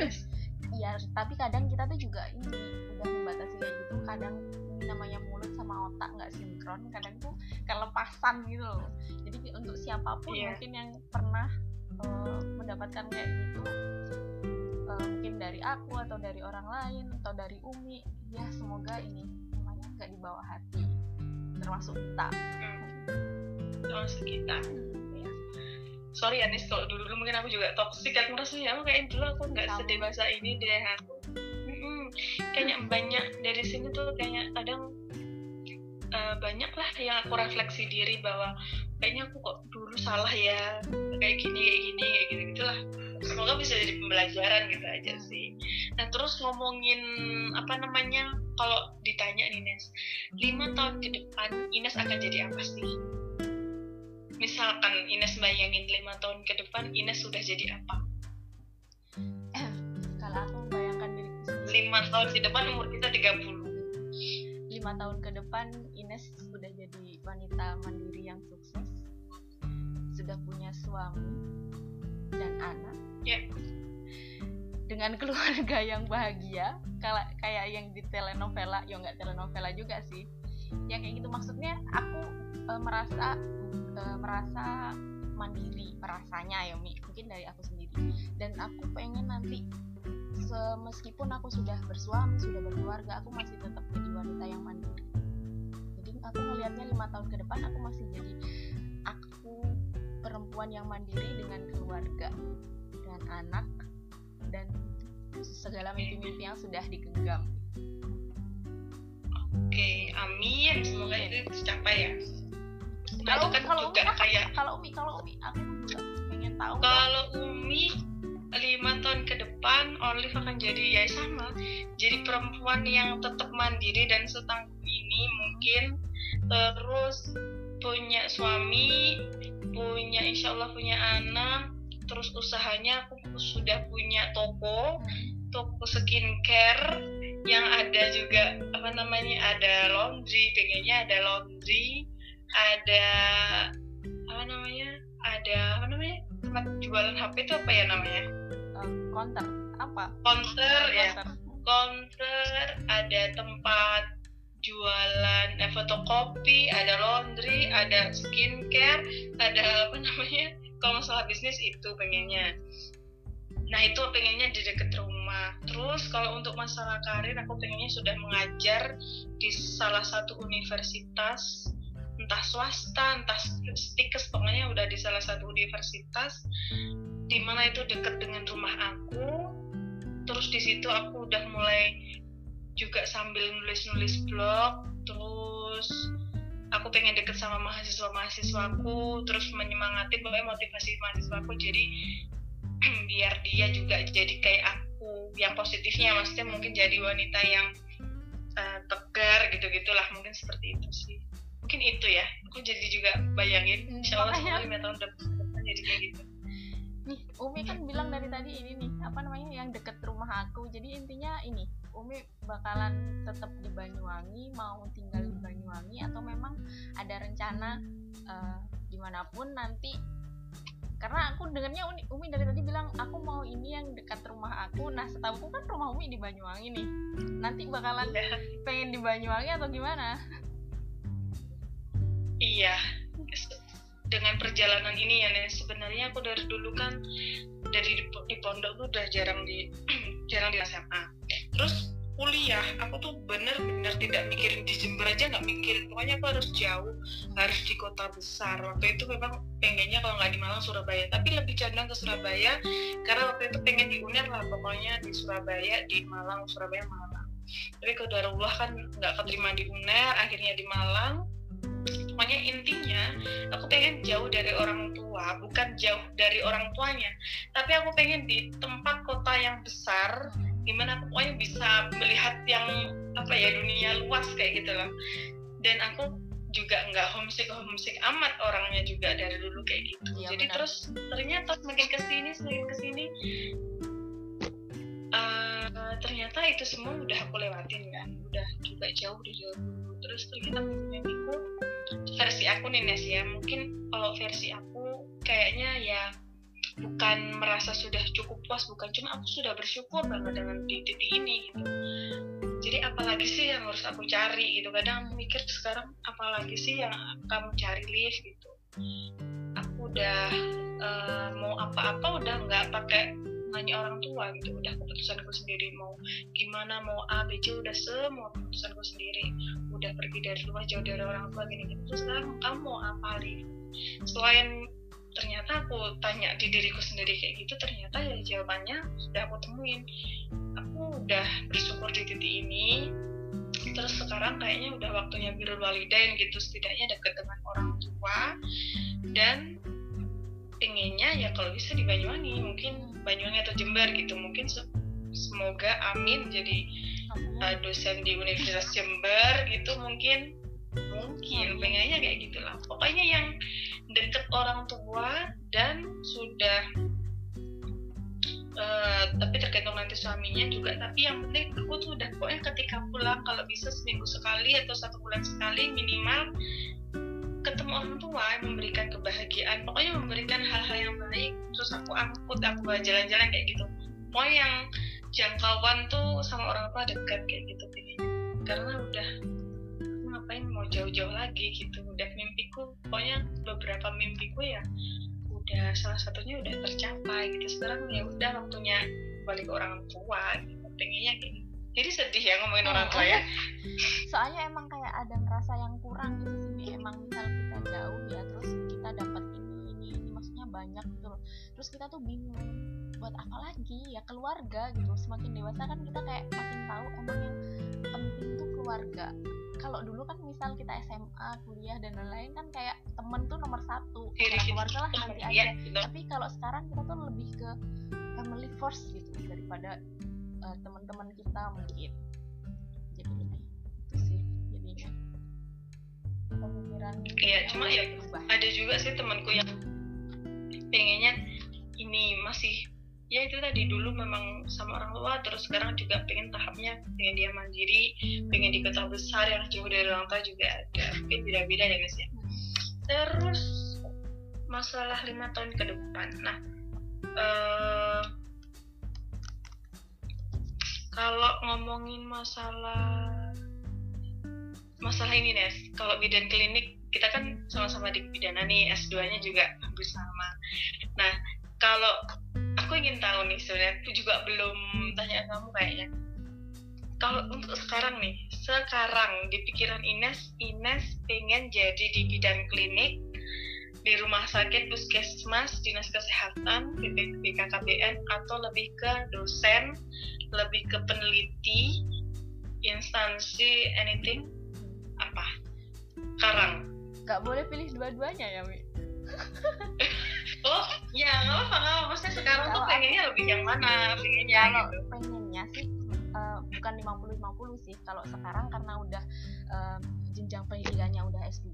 Iya, tapi kadang kita tuh juga ini udah membatasi kayak gitu. Kadang namanya mulut sama otak nggak sinkron. Kadang tuh kelepasan gitu loh. Jadi untuk siapa pun Iya. mungkin yang pernah eh, mendapatkan kayak gitu, eh, mungkin dari aku atau dari orang lain atau dari Umi, ya semoga ini namanya nggak dibawa hati, termasuk kita. termasuk kita Ya. sorry ya Nis kalau dulu, dulu mungkin aku juga toksik aku merasa ya aku kayak dulu aku nggak sedewasa ini deh aku. Kayaknya banyak dari sini tuh kayaknya kadang eh, banyak lah yang aku refleksi diri bahwa kayaknya aku kok dulu salah ya kayak gini kayak gini kayak gitu gitulah. Semoga bisa jadi pembelajaran gitu aja sih. Nah terus ngomongin apa namanya kalau ditanya nih Nes lima tahun ke depan Ines akan jadi apa sih? Misalkan Ines bayangin lima tahun ke depan Ines sudah jadi apa lima tahun ke depan umur kita 30 lima tahun ke depan Ines sudah jadi wanita mandiri yang sukses. Sudah punya suami dan anak. Ya. dengan keluarga yang bahagia kala- kayak yang di telenovela ya nggak telenovela juga sih. Ya kayak gitu. Maksudnya aku eh, merasa eh, merasa mandiri merasanya ya Mi. Mungkin dari aku sendiri. Dan aku pengen nanti meskipun aku sudah bersuami sudah berkeluarga aku masih tetap jadi wanita yang mandiri. Jadi aku ngelihatnya lima tahun ke depan aku masih jadi aku perempuan yang mandiri dengan keluarga dan anak dan segala mimpi-mimpi yang sudah digenggam. Oke amin. Semoga itu tercapai ya. Nah kalau itu kan kalau juga Umi kayak kalau Umi kalau Umi aku juga pengen tahu kalau Umi lima tahun ke depan Olive akan jadi ya sama. Jadi perempuan yang tetap mandiri dan setangguh ini mungkin terus punya suami punya insya Allah punya anak terus usahanya aku sudah punya toko toko skincare yang ada juga apa namanya ada laundry pengennya ada laundry ada apa namanya ada apa namanya tempat jualan HP itu apa ya namanya counter apa? Counter ya. Counter. counter ada tempat jualan eh, fotokopi ada laundry ada skincare ada apa namanya? Kalau masalah bisnis itu pengennya. Nah itu pengennya di dekat rumah. Terus kalau untuk masalah karir aku pengennya sudah mengajar di salah satu universitas. Entah swasta entah stikes pokoknya udah di salah satu universitas di mana itu dekat dengan rumah aku. Terus di situ aku udah mulai juga sambil nulis-nulis blog. Terus aku pengen deket sama mahasiswa-mahasiswaku terus menyemangati pokoknya motivasi mahasiswaku. Jadi biar dia juga jadi kayak aku yang positifnya. Maksudnya mungkin jadi wanita yang eh, tegar gitu gitulah mungkin seperti itu sih. Mungkin itu ya. Aku jadi juga bayangin insya Allah makanya- semoga lima tahun depan jadi kayak gitu nih Umi kan bilang dari tadi ini nih apa namanya yang deket rumah aku. Jadi intinya ini Umi bakalan tetap di Banyuwangi mau tinggal di Banyuwangi atau memang ada rencana eh, di mana pun nanti. Karena aku dengarnya Umi, Umi dari tadi bilang aku mau ini yang dekat rumah aku. Nah setahu kan rumah Umi di Banyuwangi nih. Nanti bakalan pengen di Banyuwangi atau gimana? Iya, dengan perjalanan ini ya, Nen, sebenarnya aku dari dulu kan dari di, pondok tuh udah jarang di jarang di SMA. Terus kuliah, aku tuh bener-bener tidak mikirin di Jember aja nggak mikirin, pokoknya aku harus jauh, harus di kota besar. Waktu itu memang pengennya kalau nggak di Malang Surabaya, tapi lebih condong ke Surabaya karena waktu itu pengen di UNER lah, pokoknya di Surabaya, di Malang, Surabaya, Malang. Tapi kedarullah kan nggak keterima di UNER, akhirnya di Malang pokoknya intinya aku pengen jauh dari orang tua bukan jauh dari orang tuanya. Tapi aku pengen di tempat kota yang besar di mana aku pokoknya bisa melihat yang apa ya dunia luas kayak gitu loh. Dan aku juga nggak homesick homesick amat orangnya juga dari dulu kayak gitu. Iya, jadi benar. terus ternyata semakin ke sini semakin ke sini eh, ternyata itu semua udah aku lewatin kan. Udah juga jauh dari dulu. Terus ternyata mimpiku versi aku nih ya. Mungkin kalau versi aku kayaknya ya bukan merasa sudah cukup puas bukan. Cuma aku sudah bersyukur banget dengan titik ini gitu. Jadi apalagi sih yang harus aku cari gitu. Kadang mikir sekarang apalagi sih yang kamu cari live gitu. Aku udah eh, mau apa-apa udah nggak pakai nanya orang tua gitu udah keputusanku sendiri mau gimana mau A B C udah semua keputusanku sendiri. Udah pergi dari rumah jauh dari orang tua gini gitu terus sekarang kamu mau apa Liv? selain ternyata aku tanya di diriku sendiri kayak gitu ternyata ya jawabannya sudah aku temuin. Aku udah bersyukur di titik ini. Terus sekarang kayaknya udah waktunya birul walidain gitu setidaknya dekat dengan orang tua. Dan pengennya ya kalau bisa di Banyuwangi mungkin Banyuwangi atau Jember gitu. Mungkin se- semoga amin jadi uh, dosen di Universitas Jember gitu mungkin. Mungkin pengennya kayak gitulah. Pokoknya yang deket orang tua dan sudah uh, tapi tergantung nanti suaminya juga. Tapi yang penting aku tuh udah pokoknya ketika pulang kalau bisa seminggu sekali atau satu bulan sekali minimal orang tua yang memberikan kebahagiaan pokoknya memberikan hal-hal yang baik terus aku angkut aku bawa jalan-jalan kayak gitu. Pokoknya yang jangkauan tuh sama orang tua dekat kayak gitu pengennya karena udah ngapain mau jauh-jauh lagi gitu udah mimpiku pokoknya beberapa mimpiku ya udah salah satunya udah tercapai gitu. Sekarang ya udah waktunya balik ke orang tua gitu pengennya kayak gitu. jadi sedih ya ngomongin orang tua ya. Soalnya emang kayak ada ngerasa terus kita tuh bingung buat apa lagi ya keluarga? Gitu. Semakin dewasa kan kita kayak makin tahu emang yang penting tuh keluarga. Kalau dulu kan misal kita SMA kuliah dan lain-lain kan kayak temen tuh nomor satu. Ya, keluarga lah nanti Iya, aja. tapi kalau sekarang kita tuh lebih ke family first gitu daripada eh, teman-teman kita mungkin. Jadi ini itu sih jadinya. Pemikiran Iya, cuma ya berubah. ada juga sih temanku yang pengennya ini masih ya itu tadi dulu memang sama orang tua terus sekarang juga pengen tahapnya pengen dia mandiri pengen di kota besar yang jauh dari orang tua juga ada mungkin beda-beda ya guys ya. Terus masalah lima tahun ke depan. Nah uh, kalau ngomongin masalah masalah ini Nes kalau bidan klinik kita kan sama-sama di pidana nih S2 nya juga hampir sama. Nah kalau aku ingin tahu nih sebenarnya aku juga belum tanya kamu kayaknya. Kalau untuk sekarang nih sekarang di pikiran Ines Ines pengen jadi di bidang klinik di rumah sakit puskesmas dinas kesehatan BPKKBN atau lebih ke dosen lebih ke peneliti instansi anything apa? Sekarang. Nggak boleh pilih dua-duanya ya Mi oh ya nggak apa nggak apa maksudnya sekarang tuh pengennya lebih yang mana pengennya kalau gitu. pengennya sih uh, bukan 50-50 sih. Kalau sekarang karena udah uh, jenjang pendidikannya udah S2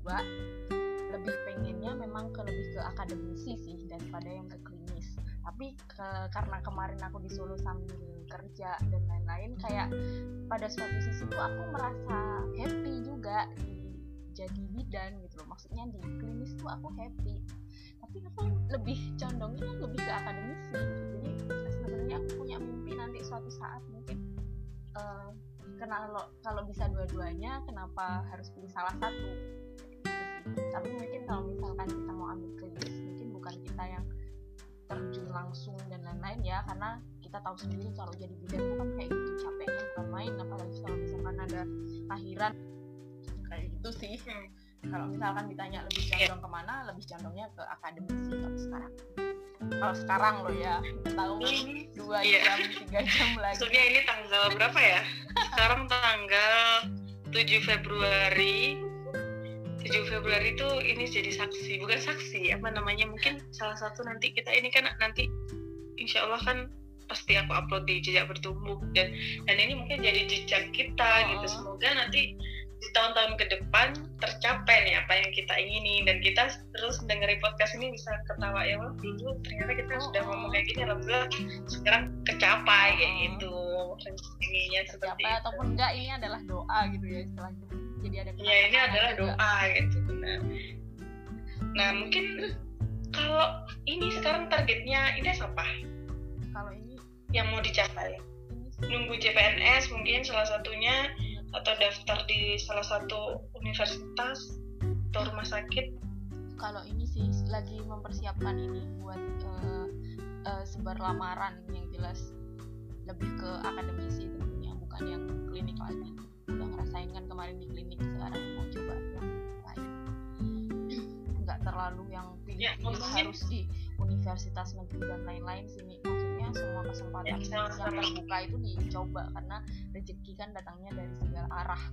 lebih pengennya memang ke lebih ke akademisi sih daripada yang ke klinis. Tapi ke, karena kemarin aku di Solo sambil kerja dan lain-lain kayak pada suatu sisi tuh aku merasa happy juga di jadi bidan gitu loh. Maksudnya di klinis tuh aku happy tapi aku lebih condongnya lebih ke akademisi jadi sebenarnya aku punya mimpi nanti suatu saat mungkin uh, kalau kalau bisa dua-duanya kenapa harus pilih salah satu? Tapi mungkin kalau misalkan kita mau ambil klinis mungkin bukan kita yang terjun langsung dan lain-lain ya karena kita tahu sendiri kalau jadi bidan bukan kayak gitu capeknya bukan main apalagi kalau misalkan ada lahiran kayak gitu sih. Hmm. Kalau misalkan ditanya lebih iya. condong ke mana lebih condongnya ke akademisi kalau sekarang. Kalau sekarang lo ya tahu dua yeah. jam tiga jam lagi. Maksudnya ini tanggal berapa ya? Sekarang tanggal 7 Februari. 7 Februari itu ini jadi saksi bukan saksi apa namanya? Mungkin salah satu nanti kita ini kan nanti insya Allah kan pasti aku upload di jejak bertumbuh. Dan dan ini mungkin jadi jejak kita oh. gitu semoga nanti di tahun-tahun ke depan tercapai nih apa yang kita ingini. Dan kita terus dengerin podcast ini bisa ketawa ya wah dulu ternyata kita oh. sudah ngomong kayak gini alhamdulillah sekarang kecapai kayak gitu. Inginnya seperti itu. ataupun enggak ini adalah doa gitu ya istilahnya. Jadi ada ya ini adalah juga. doa gitu. Benar. Nah mungkin kalau ini sekarang targetnya ini apa kalau ini yang mau dicapai? Nunggu CPNS mungkin salah satunya atau daftar di salah satu universitas atau rumah sakit? Kalau ini sih lagi mempersiapkan ini buat uh, uh, sebar lamaran yang jelas lebih ke akademisi tentunya bukan yang klinik lagi. Udah ngerasain kan kemarin di klinik sekarang mau coba yang lain. Nggak terlalu yang pilih, ya, harus di universitas negeri dan lain-lain sini maksudnya semua kesempatan ya, yang terbuka itu dicoba karena rezeki kan datangnya dari segala arah.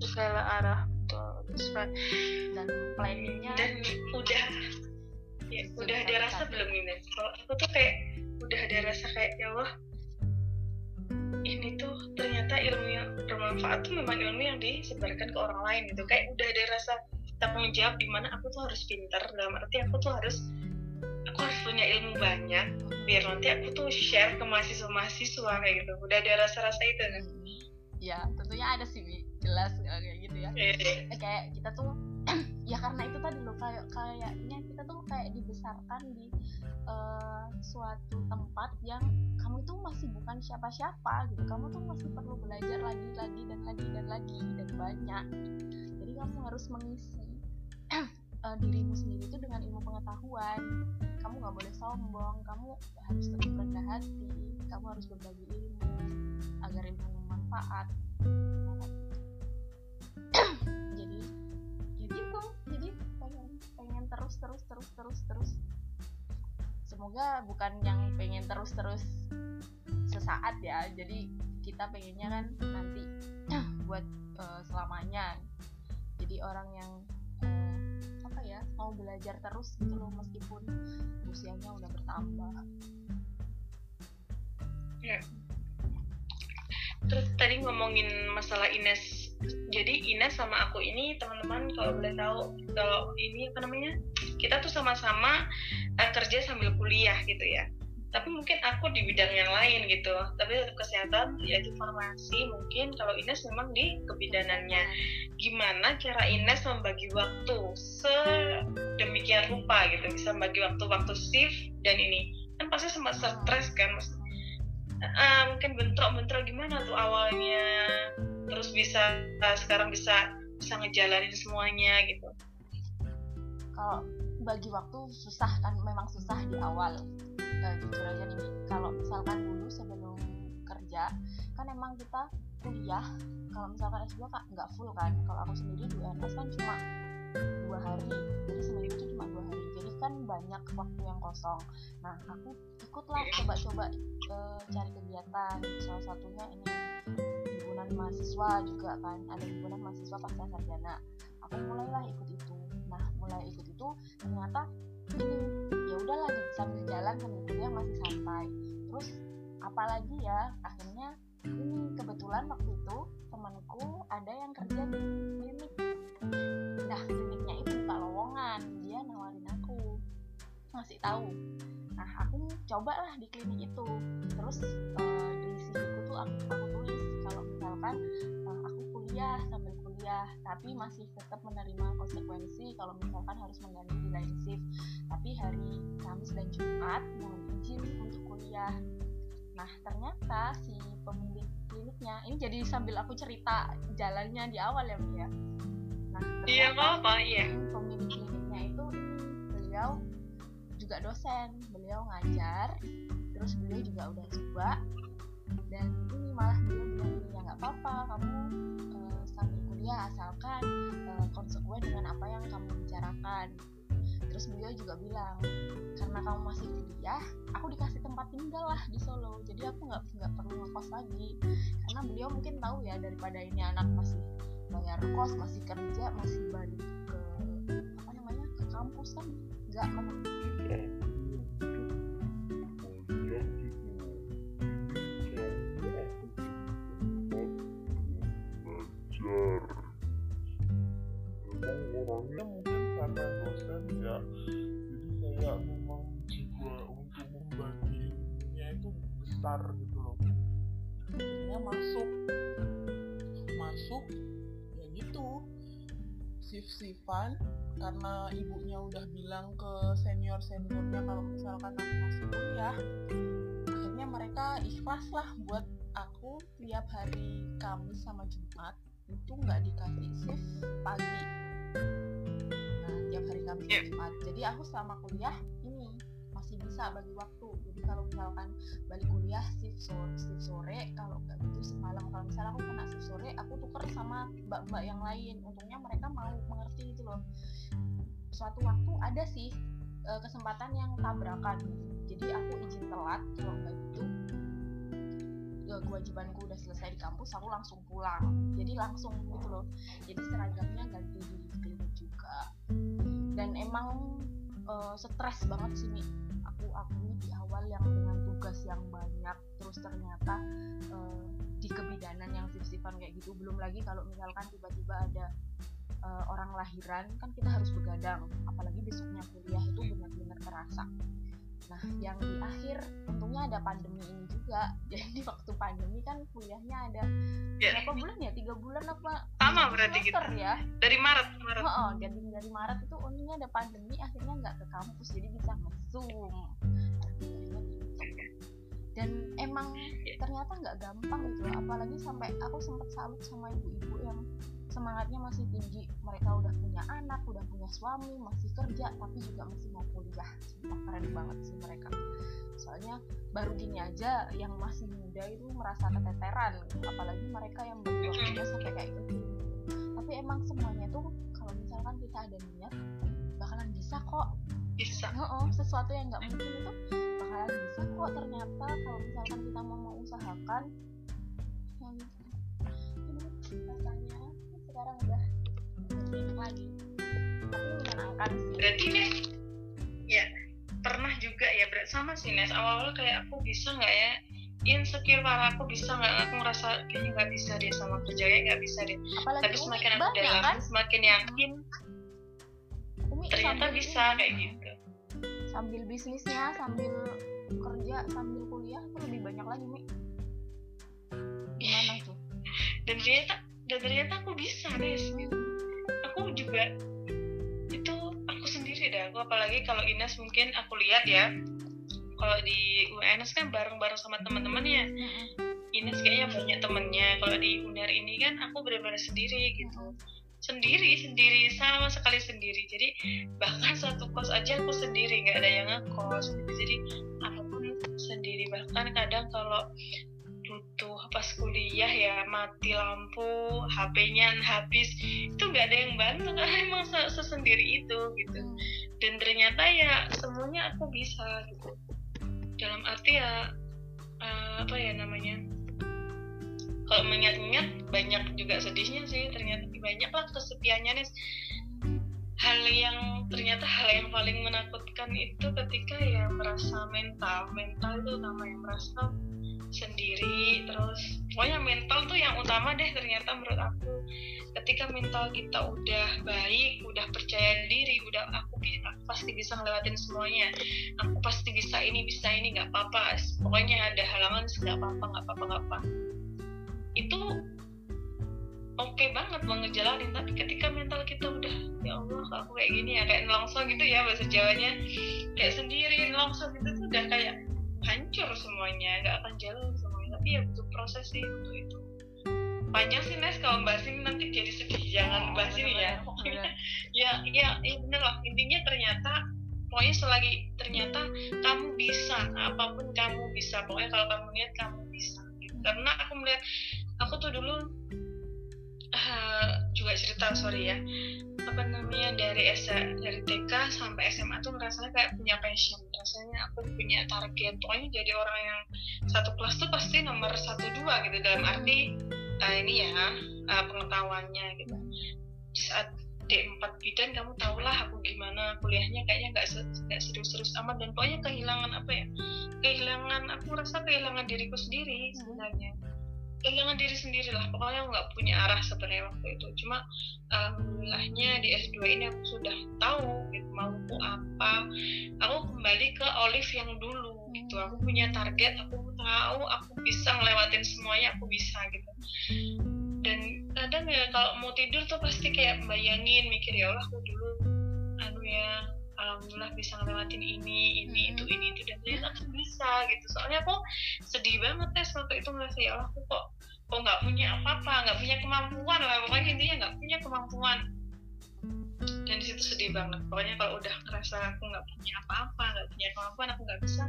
Segala arah betul. Dan planningnya dan udah. Ya udah ada rasa belum ini? Kalau aku tuh kayak udah ada rasa kayak ya Allah ini tuh ternyata ilmu yang bermanfaat tuh memang ilmu yang disebarkan ke orang lain gitu. Kayak udah ada rasa tanggung jawab di mana aku tuh harus pintar dalam arti aku tuh harus aku harus punya ilmu banyak biar nanti aku tuh share ke mahasiswa-mahasiswa kayak gitu. Udah ada rasa-rasa itu kan? Ya tentunya ada sih jelas kayak gitu ya. E. kayak kita tuh ya karena itu tadi loh kayak kayaknya kita tuh kayak dibesarkan di uh, suatu tempat yang kamu tuh masih bukan siapa-siapa gitu. Kamu tuh masih perlu belajar lagi lagi dan lagi dan lagi dan banyak. Jadi kamu harus mengisi uh, dirimu sendiri itu dengan ilmu pengetahuan. Kamu nggak boleh sombong kamu harus tetap rendah hati kamu harus berbagi ilmu agar ilmu bermanfaat. Jadi ya gitu. Jadi pengen pengen terus terus terus terus terus. Semoga bukan yang pengen terus terus sesaat ya. Jadi kita pengennya kan nanti buat uh, selamanya. Jadi orang yang ya mau belajar terus gitu loh meskipun usianya udah bertambah. Ya. Terus tadi ngomongin masalah Ines. Jadi Ines sama aku ini teman-teman kalau boleh tahu kalau ini apa namanya kita tuh sama-sama uh, kerja sambil kuliah gitu ya tapi mungkin aku di bidang yang lain gitu. Tapi kesehatan yaitu farmasi mungkin kalau Ines memang di kebidanannya gimana cara Ines membagi waktu sedemikian rupa gitu? Bisa membagi waktu-waktu shift dan ini. Kan pasti sempat stres kan uh, mungkin bentrok-bentrok gimana tuh awalnya? Terus bisa uh, sekarang bisa bisa ngejalanin semuanya gitu. Kalau bagi waktu susah kan memang susah di awal. Uh, jujur aja nih kalau misalkan dulu sebelum kerja kan emang kita kuliah kalau misalkan S2 kak nggak full kan. Kalau aku sendiri di UNS kan cuma dua hari. Jadi seminggu itu cuma dua hari. Jadi kan banyak waktu yang kosong. Nah aku ikutlah coba-coba uh, cari kegiatan. Salah satunya ini himpunan mahasiswa juga kan. Ada himpunan mahasiswa pasca sarjana. Aku mulailah ikut itu. nah mulai ikut itu ternyata ini ya udah lagi sambil jalan sambil kuliah masih santai. Terus apalagi ya akhirnya ini kebetulan waktu itu temanku ada yang kerja di klinik. Nah kliniknya itu buka lowongan dia nawarin aku ngasih tahu. Nah aku cobalah di klinik itu. Terus uh, di CV tuh aku, aku tulis kalau misalkan uh, aku kuliah sambil kuliah tapi masih tetap menerima konsekuensi kalau misalkan harus mengganti di lain shift. Tapi hari Kamis dan Jumat mohon izin untuk kuliah. Nah ternyata si pemilik kliniknya ini jadi sambil aku cerita jalannya di awal ya Mia nah iya apa iya. pemilik kliniknya itu beliau juga dosen. Beliau ngajar terus beliau juga udah tua dan ini malah beliau bilang ya nggak apa-apa kamu uh, sambil kuliah asalkan uh, konsekuen dengan apa yang kamu bicarakan. Terus beliau juga bilang karena kamu masih kuliah aku dikasih tempat tinggal lah di Solo. Jadi aku nggak nggak perlu ngekos lagi. Karena beliau mungkin tahu ya daripada ini anak masih bayar kos masih kerja masih balik ke apa namanya ke kampus kan nggak orangnya mungkin karena dosen ya. Jadi kayak memang jiwa untuk membaginya itu besar gitu loh. Akhirnya masuk. Masuk ya gitu. Sif-sifan karena ibunya udah bilang ke senior seniornya kalau misalkan aku masuk kuliah. Akhirnya mereka ikhlas lah buat aku tiap hari Kamis sama Jumat itu nggak dikasih shift pagi. Nah tiap hari Kamis yeah. Jumat. Jadi aku selama kuliah ini masih bisa bagi waktu. Jadi kalau misalkan balik kuliah shift sore, shift sore kalau nggak gitu semalam. Kalau misalnya aku kena shift sore aku tuker sama mbak-mbak yang lain. Untungnya mereka mau mengerti gitu loh. Suatu waktu ada sih eh, kesempatan yang tabrakan. Jadi aku izin telat kalau nggak gitu kewajibanku udah selesai di kampus aku langsung pulang. Jadi langsung gitu loh. Jadi seragamnya ganti di klinik juga. Dan emang uh, stres banget sih nih aku aku di awal yang dengan tugas yang banyak terus ternyata uh, di kebidanan yang sif-sifan kayak gitu. Belum lagi kalau misalkan tiba-tiba ada uh, orang lahiran kan kita harus begadang. Apalagi besoknya kuliah itu benar-benar terasa Nah, yang di akhir untungnya ada pandemi ini juga. Jadi waktu pandemi kan kuliahnya ada yeah. berapa bulan ya? Tiga bulan apa? Sama berarti gitu. ya. Dari Maret. Maret. Oh, oh dari dari Maret itu untungnya ada pandemi, akhirnya nggak ke kampus, jadi bisa nge-zoom. Dan emang iya. ternyata nggak gampang gitu, apalagi sampai aku sempat salut sama ibu-ibu yang semangatnya masih tinggi. Mereka udah punya anak udah punya suami masih kerja tapi juga masih mau kuliah. Sumpah keren banget sih mereka. Soalnya baru gini aja yang masih muda itu merasa keteteran. Apalagi mereka yang kerja sampai kayak gitu. Tapi emang semuanya tuh kalau misalkan kita ada niat bakalan bisa kok. Bisa. Oh, oh sesuatu yang nggak mungkin itu bakalan bisa kok. Ternyata kalau misalkan kita mau mengusahakan yang rasanya sekarang udah. Lagi. Tapi menyenangkan sih. Berarti nih ya pernah juga ya berat sama sih Nes. Awal-awal kayak aku bisa nggak ya insecure parah aku bisa nggak aku ngerasa kayaknya nggak bisa deh sama kerjanya nggak bisa deh. Apalagi tapi semakin aku dalam kan? semakin yakin Umi ternyata bisa kayak gitu. sambil bisnisnya sambil kerja sambil kuliah itu lebih banyak lagi mi. Gimana tuh? Dan ternyata dan ternyata aku bisa Nes gitu. aku juga itu aku sendiri dah. Aku apalagi kalau Ines mungkin aku lihat ya kalau di UNS kan bareng-bareng sama teman-temannya. Ines kayaknya banyak temennya kalau di UNER ini kan aku benar-benar sendiri gitu. Sendiri sendiri sama sekali sendiri. Jadi bahkan satu kos aja aku sendiri nggak ada yang ngekos gitu. Jadi apa pun sendiri. Bahkan kadang kalau mati lampu HP-nya habis. Itu nggak ada yang bantu karena emang sesendiri itu gitu. Dan ternyata ya semuanya aku bisa gitu. Dalam arti ya uh, apa ya namanya kalau mengingat-ingat banyak juga sedihnya sih ternyata banyak lah kesepiannya nih hal yang ternyata hal yang paling menakutkan itu ketika ya merasa mental mental itu utama yang merasa sendiri terus pokoknya mental tuh yang utama deh ternyata menurut aku. Ketika mental kita udah baik udah percaya diri udah aku, aku pasti bisa ngelewatin semuanya. Aku pasti bisa ini bisa ini nggak apa-apa. Pokoknya ada halangan nggak apa-apa nggak apa-apa nggak apa itu oke okay banget mau ngejalanin tapi ketika mental kita udah ya Allah aku kayak gini ya? Kayak nelongso gitu ya bahasa Jawanya. Kayak sendiri nelongso gitu tuh udah kayak hancur semuanya nggak akan jalan semuanya. Tapi ya butuh proses sih untuk itu. Panjang sih Nes kalau bahas ini nanti jadi sedih. Jangan oh, bahas ini ya. ya ya ya bener lah. Intinya ternyata pokoknya selagi ternyata kamu bisa apa pun kamu bisa. Pokoknya kalau kamu lihat kamu bisa. Gitu. karena aku melihat aku tuh dulu uh, juga cerita sorry ya. Apa namanya dari S dari TK sampai SMA tuh rasanya kayak punya passion. Rasanya aku punya target. Pokoknya jadi orang yang satu kelas tuh pasti nomor satu dua gitu dalam arti uh, ini ya uh, pengetahuannya gitu. Saat D4 bidan kamu tahulah aku gimana kuliahnya kayaknya nggak nggak serius-serius amat. Dan pokoknya kehilangan apa ya kehilangan aku rasa kehilangan diriku sendiri sebenarnya kehilangan diri sendiri lah pokoknya nggak punya arah sebenarnya waktu itu. Cuma alhamdulillahnya di S2 ini aku sudah tahu gitu, mampu apa. Aku kembali ke Olive yang dulu gitu. Aku punya target aku tahu aku bisa ngelewatin semuanya aku bisa gitu. Dan kadang ya kalau mau tidur tuh pasti kayak bayangin mikir ya Allah aku dulu anu ya alhamdulillah bisa ngelewatin ini ini itu ini itu dan ternyata aku bisa gitu. Soalnya aku sedih banget tes waktu itu ngerasa ya Allah aku kok kok nggak punya apa-apa nggak punya kemampuan lah. Pokoknya intinya nggak punya kemampuan. Dan di situ sedih banget. Pokoknya kalau udah ngerasa aku nggak punya apa-apa nggak punya kemampuan aku nggak bisa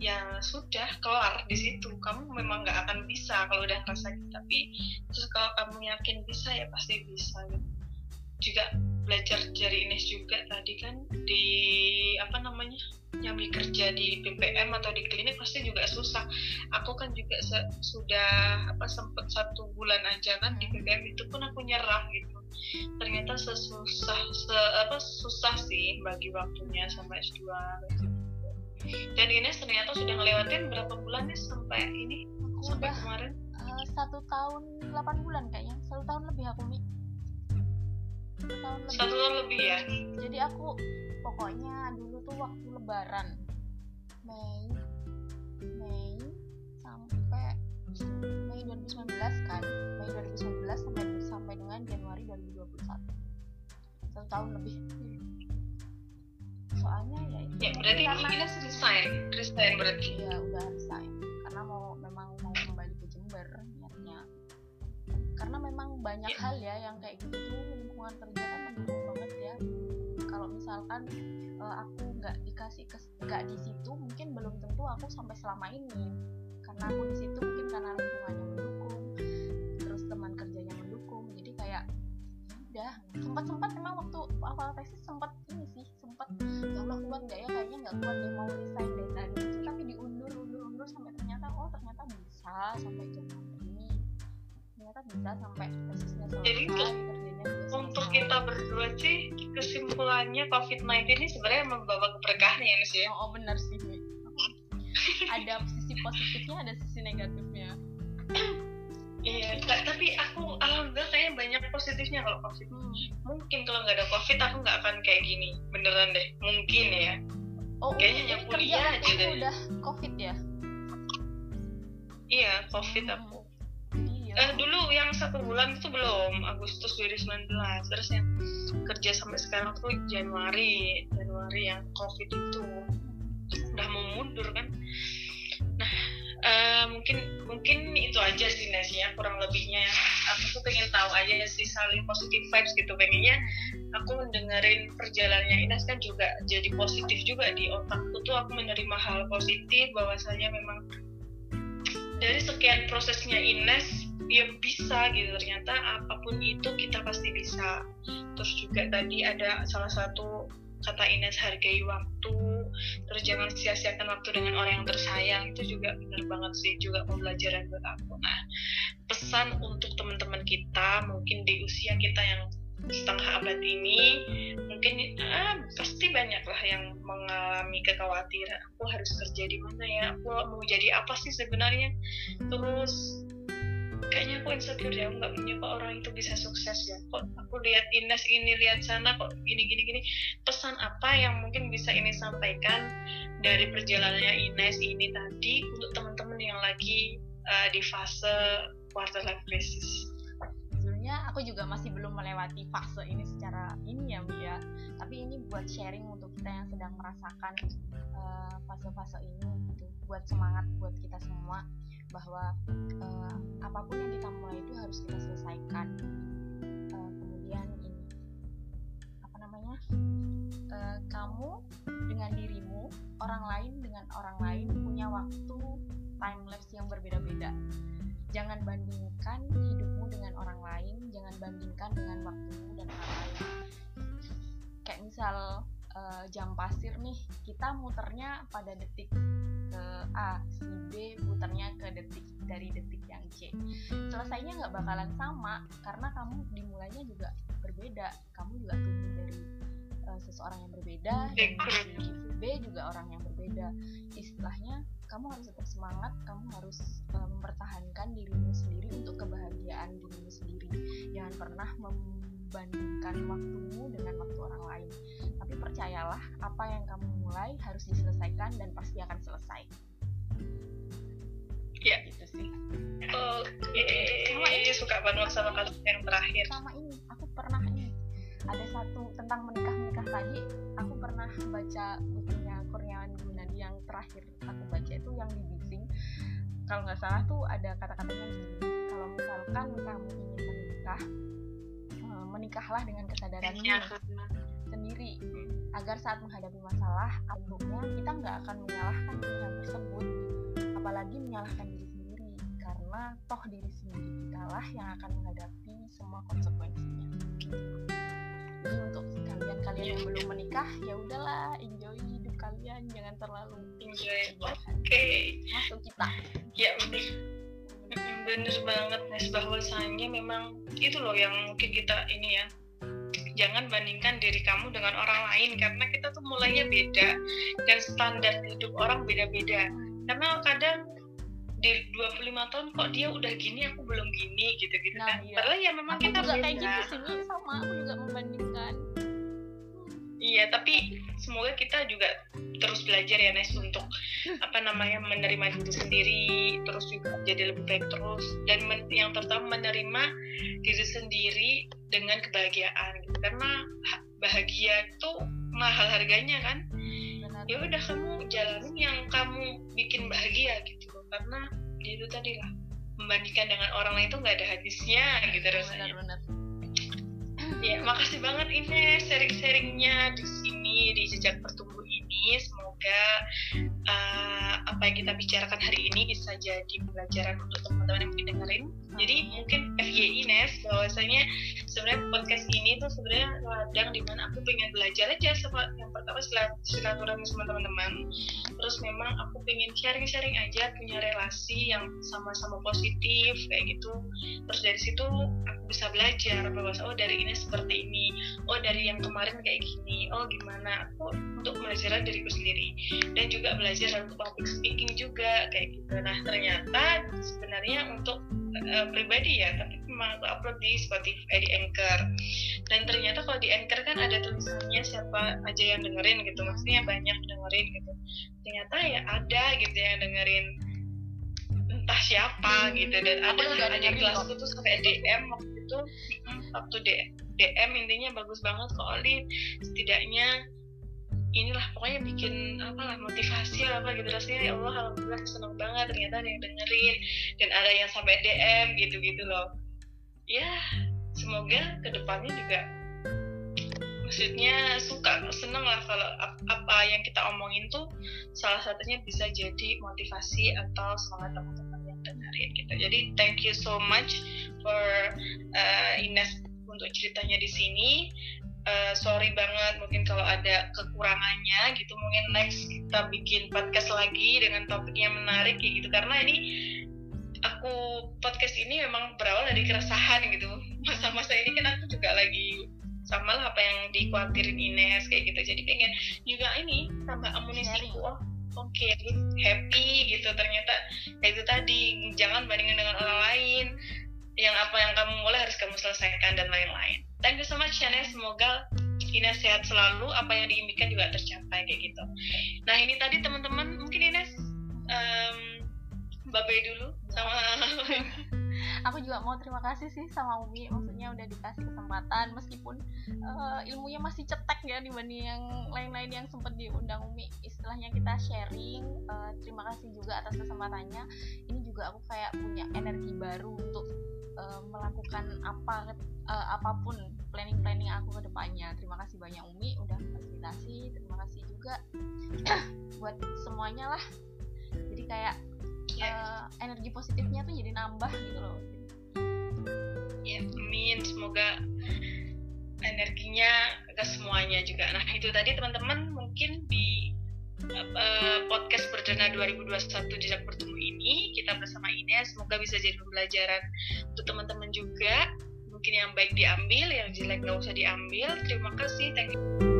ya sudah kelar di situ. Kamu memang nggak akan bisa kalau udah ngerasa gitu. Tapi terus kalau kamu yakin bisa ya pasti bisa gitu. Juga belajar dari Ines juga tadi kan di apa namanya nyambi kerja di PPM atau di klinik pasti juga susah. Aku kan juga sudah apa sempat satu bulan aja kan di PPM itu pun aku nyerah gitu. Ternyata sesusah se, apa susah sih bagi waktunya sampai S2 gitu. Dan Ines ternyata sudah ngelewatin berapa bulan nih sampai ini aku sampai udah, kemarin? Uh, satu tahun delapan bulan kayaknya satu tahun lebih aku nih tahun lebih. satu tahun lebih ya? Jadi aku pokoknya dulu tuh waktu lebaran. Mei Mei sampai Mei 2019 kan? Mei 2019 sampai sampai dengan Januari 2021 satu. Tahun lebih. Soalnya ya itu ya berarti karena ini resign resign berarti. Iya udah resign karena mau memang mau kembali ke Jember niatnya. Karena memang banyak ya. hal ya yang kayak gitu tuh lingkungan kerja kan mendukung banget ya. Kalau misalkan uh, aku nggak dikasih nggak di situ mungkin belum tentu aku sampai selama ini. Karena aku di situ mungkin karena lingkungannya mendukung terus teman kerjanya mendukung. Jadi kayak ya udah. Sempat sempat memang waktu awal tesis sempat ini sih sempat ya Allah kuat nggak ya? Kayaknya nggak kuat dia mau resign dari tadi. Tapi diundur undur undur sampai ternyata oh ternyata bisa sampai jam ini. Ternyata bisa sampai tesisnya selesai kita berdua sih kesimpulannya COVID-19 ini sebenarnya membawa keberkahan ya Nus ya oh, oh benar sih ada sisi positifnya ada sisi negatifnya Iya, tapi aku alhamdulillah kayaknya banyak positifnya kalau covid. Hmm. Mungkin kalau nggak ada covid aku nggak akan kayak gini, beneran deh. Mungkin ya. oh kayaknya yang kuliah aja deh. udah covid ya iya covid Hmm. aku eh, dulu yang satu bulan itu belum Agustus 2019 terus yang kerja sampai sekarang tuh Januari Januari yang covid itu. Udah mau mundur kan. Nah eh, mungkin mungkin itu aja sih Nesya kurang lebihnya. Aku tuh pengen tahu aja sih saling positif vibes gitu. Pengennya aku mendengarin perjalanannya Ines kan juga jadi positif juga di otakku tuh. Aku menerima hal positif bahwasanya memang dari sekian prosesnya Ines ya bisa gitu. Ternyata apa pun itu kita pasti bisa. Terus juga tadi ada salah satu kata Ines hargai waktu. Terus jangan sia-siakan waktu dengan orang yang tersayang. Itu juga benar banget sih juga pembelajaran buat aku. Nah pesan untuk teman-teman kita mungkin di usia kita yang setengah abad ini mungkin ah, pasti banyak lah yang mengalami kekhawatiran. Aku harus kerja di mana ya? Aku mau jadi apa sih sebenarnya? Terus kayaknya aku insecure ya aku nggak punya orang itu bisa sukses ya. Kok aku lihat Ines ini lihat sana kok gini gini gini. Pesan apa yang mungkin bisa ini sampaikan dari perjalanannya Ines ini tadi untuk teman-teman yang lagi uh, di fase quarter life crisis? Sebenarnya aku juga masih belum melewati fase ini secara ini ya Mia tapi ini buat sharing untuk kita yang sedang merasakan uh, fase-fase ini gitu. Buat semangat buat kita semua bahwa uh, apa pun yang kita mulai itu harus kita selesaikan. Uh, kemudian ini apa namanya uh, kamu dengan dirimu orang lain dengan orang lain punya waktu time lapse yang berbeda-beda. Jangan bandingkan hidupmu dengan orang lain jangan bandingkan dengan waktumu dan orang lain. Kayak misal uh, jam pasir nih kita muternya pada detik ke A si B muternya ke detik dari detik yang C. Selesainya nggak bakalan sama karena kamu dimulainya juga berbeda. Kamu juga tumbuh dari uh, seseorang yang berbeda dan si B juga orang yang berbeda. Istilahnya kamu harus tetap semangat kamu harus uh, mempertahankan dirimu sendiri untuk kebahagiaan dirimu sendiri. Jangan pernah membandingkan waktumu dengan waktu orang lain. Tapi percayalah apa yang kamu mulai harus diselesaikan dan pasti akan selesai. Ya gitu sih. Oke. Okay. suka banget sama kalimat yang terakhir. Sama ini aku pernah ini ada satu tentang menikah menikah tadi aku pernah baca bukunya Kurniawan Gunadi yang terakhir aku baca itu yang di Bising kalau nggak salah tuh ada kata-katanya gini kalau misalkan kamu ingin menikah menikahlah dengan kesadaranmu sendiri. Agar saat menghadapi masalah akhirnya kita nggak akan menyalahkan pilihan tersebut apalagi menyalahkan diri sendiri. Karena toh diri sendiri kita lah yang akan menghadapi semua konsekuensinya. Jadi untuk kalian-kalian yang belum menikah ya udahlah enjoy hidup kalian. Jangan terlalu enjoy. oke. Okay. masuk kita. Ya bener bener banget Nes bahwasannya memang itu loh yang mungkin kita ini ya jangan bandingkan diri kamu dengan orang lain karena kita tuh mulainya beda dan standar hidup orang beda-beda. Karena kadang di 25 tahun kok dia udah gini aku belum gini gitu-gitu nah, kan. iya. padahal ya memang aku kita juga beda. kayak gitu sih sama aku juga membandingkan iya tapi semoga kita juga terus belajar ya Nes untuk apa namanya menerima diri sendiri terus juga jadi lebih baik terus dan men, yang terutama menerima diri sendiri dengan kebahagiaan gitu. karena bahagia itu mahal harganya kan ya udah kamu jalanin yang kamu bikin bahagia gitu loh karena itu tadi lah membandingkan dengan orang lain itu nggak ada habisnya gitu rasanya benar, benar. Ya makasih banget ini sharing-sharingnya di sini di jejak pertumbuh ini. Semoga uh, apa yang kita bicarakan hari ini bisa jadi pembelajaran untuk teman-teman yang mendengarin jadi mungkin FYI Nes bahwasanya sebenarnya podcast ini tuh sebenarnya ladang di mana aku pengen belajar aja sama yang pertama silaturahmi sama teman-teman. Terus memang aku pengen sharing-sharing aja punya relasi yang sama-sama positif kayak gitu. Terus dari situ aku bisa belajar bahwa oh dari ini seperti ini. Oh dari yang kemarin kayak gini. Oh gimana? Aku untuk belajar diriku sendiri. Dan juga belajar untuk public speaking juga kayak gitu. Nah ternyata sebenarnya untuk uh, pribadi ya tapi memang aku upload di Spotify di Anchor. Dan ternyata kalau di Anchor kan ada tulisannya siapa aja yang dengerin gitu maksudnya banyak dengerin gitu. Ternyata ya ada gitu yang dengerin entah siapa Hmm. gitu dan ada juga ada kelasku tuh sampai DM waktu itu. Mm, waktu D- DM intinya bagus banget kok Oli. Setidaknya inilah pokoknya bikin apa lah motivasi apa gitu. Rasanya ya Allah alhamdulillah seneng banget. Ternyata ada yang dengerin dan ada yang sampai DM gitu gitu loh. Ya semoga ke depannya juga maksudnya suka seneng lah kalau ap- apa yang kita omongin tuh salah satunya bisa jadi motivasi atau semangat teman-teman yang dengerin gitu. Jadi thank you so much for uh, Ines untuk ceritanya di sini Eh, sorry banget mungkin kalau ada kekurangannya gitu mungkin next kita bikin podcast lagi dengan topik yang menarik kayak gitu. Karena ini aku podcast ini memang berawal dari keresahan gitu. Masa-masa ini kan aku juga lagi sama lah apa yang dikhawatirin Ines kayak gitu. Jadi pengen juga ini tambah amunisiku oh oke happy gitu. Ternyata kayak itu tadi jangan bandingin dengan orang lain. Yang apa yang kamu mulai harus kamu selesaikan dan lain-lain thank you so much Ines semoga Ines sehat selalu. Apa yang diimpikan juga tercapai kayak gitu. Nah ini tadi teman-teman mungkin Ines um, babe dulu sama aku juga mau terima kasih sih sama Umi maksudnya udah dikasih kesempatan meskipun eh, ilmunya masih cetek ya dibanding yang lain-lain yang sempat diundang Umi. Istilahnya kita sharing Eh, terima kasih juga atas kesempatannya. Ini juga aku kayak punya energi baru untuk eh, melakukan apa eh, apa pun planning-planning aku ke depannya. Terima kasih banyak Umi udah fasilitasi. Terima kasih juga buat semuanya lah. Jadi kayak ya, eh, energi positifnya tuh jadi nambah gitu loh. Ya amin. Semoga energinya ke semuanya juga. Nah itu tadi teman-teman mungkin di apa, podcast Perdana 2021 Jejak Bertemu ini kita bersama Ines semoga bisa jadi pembelajaran untuk teman-teman juga. Mungkin yang baik diambil yang jelek nggak usah diambil. Terima kasih. Thank you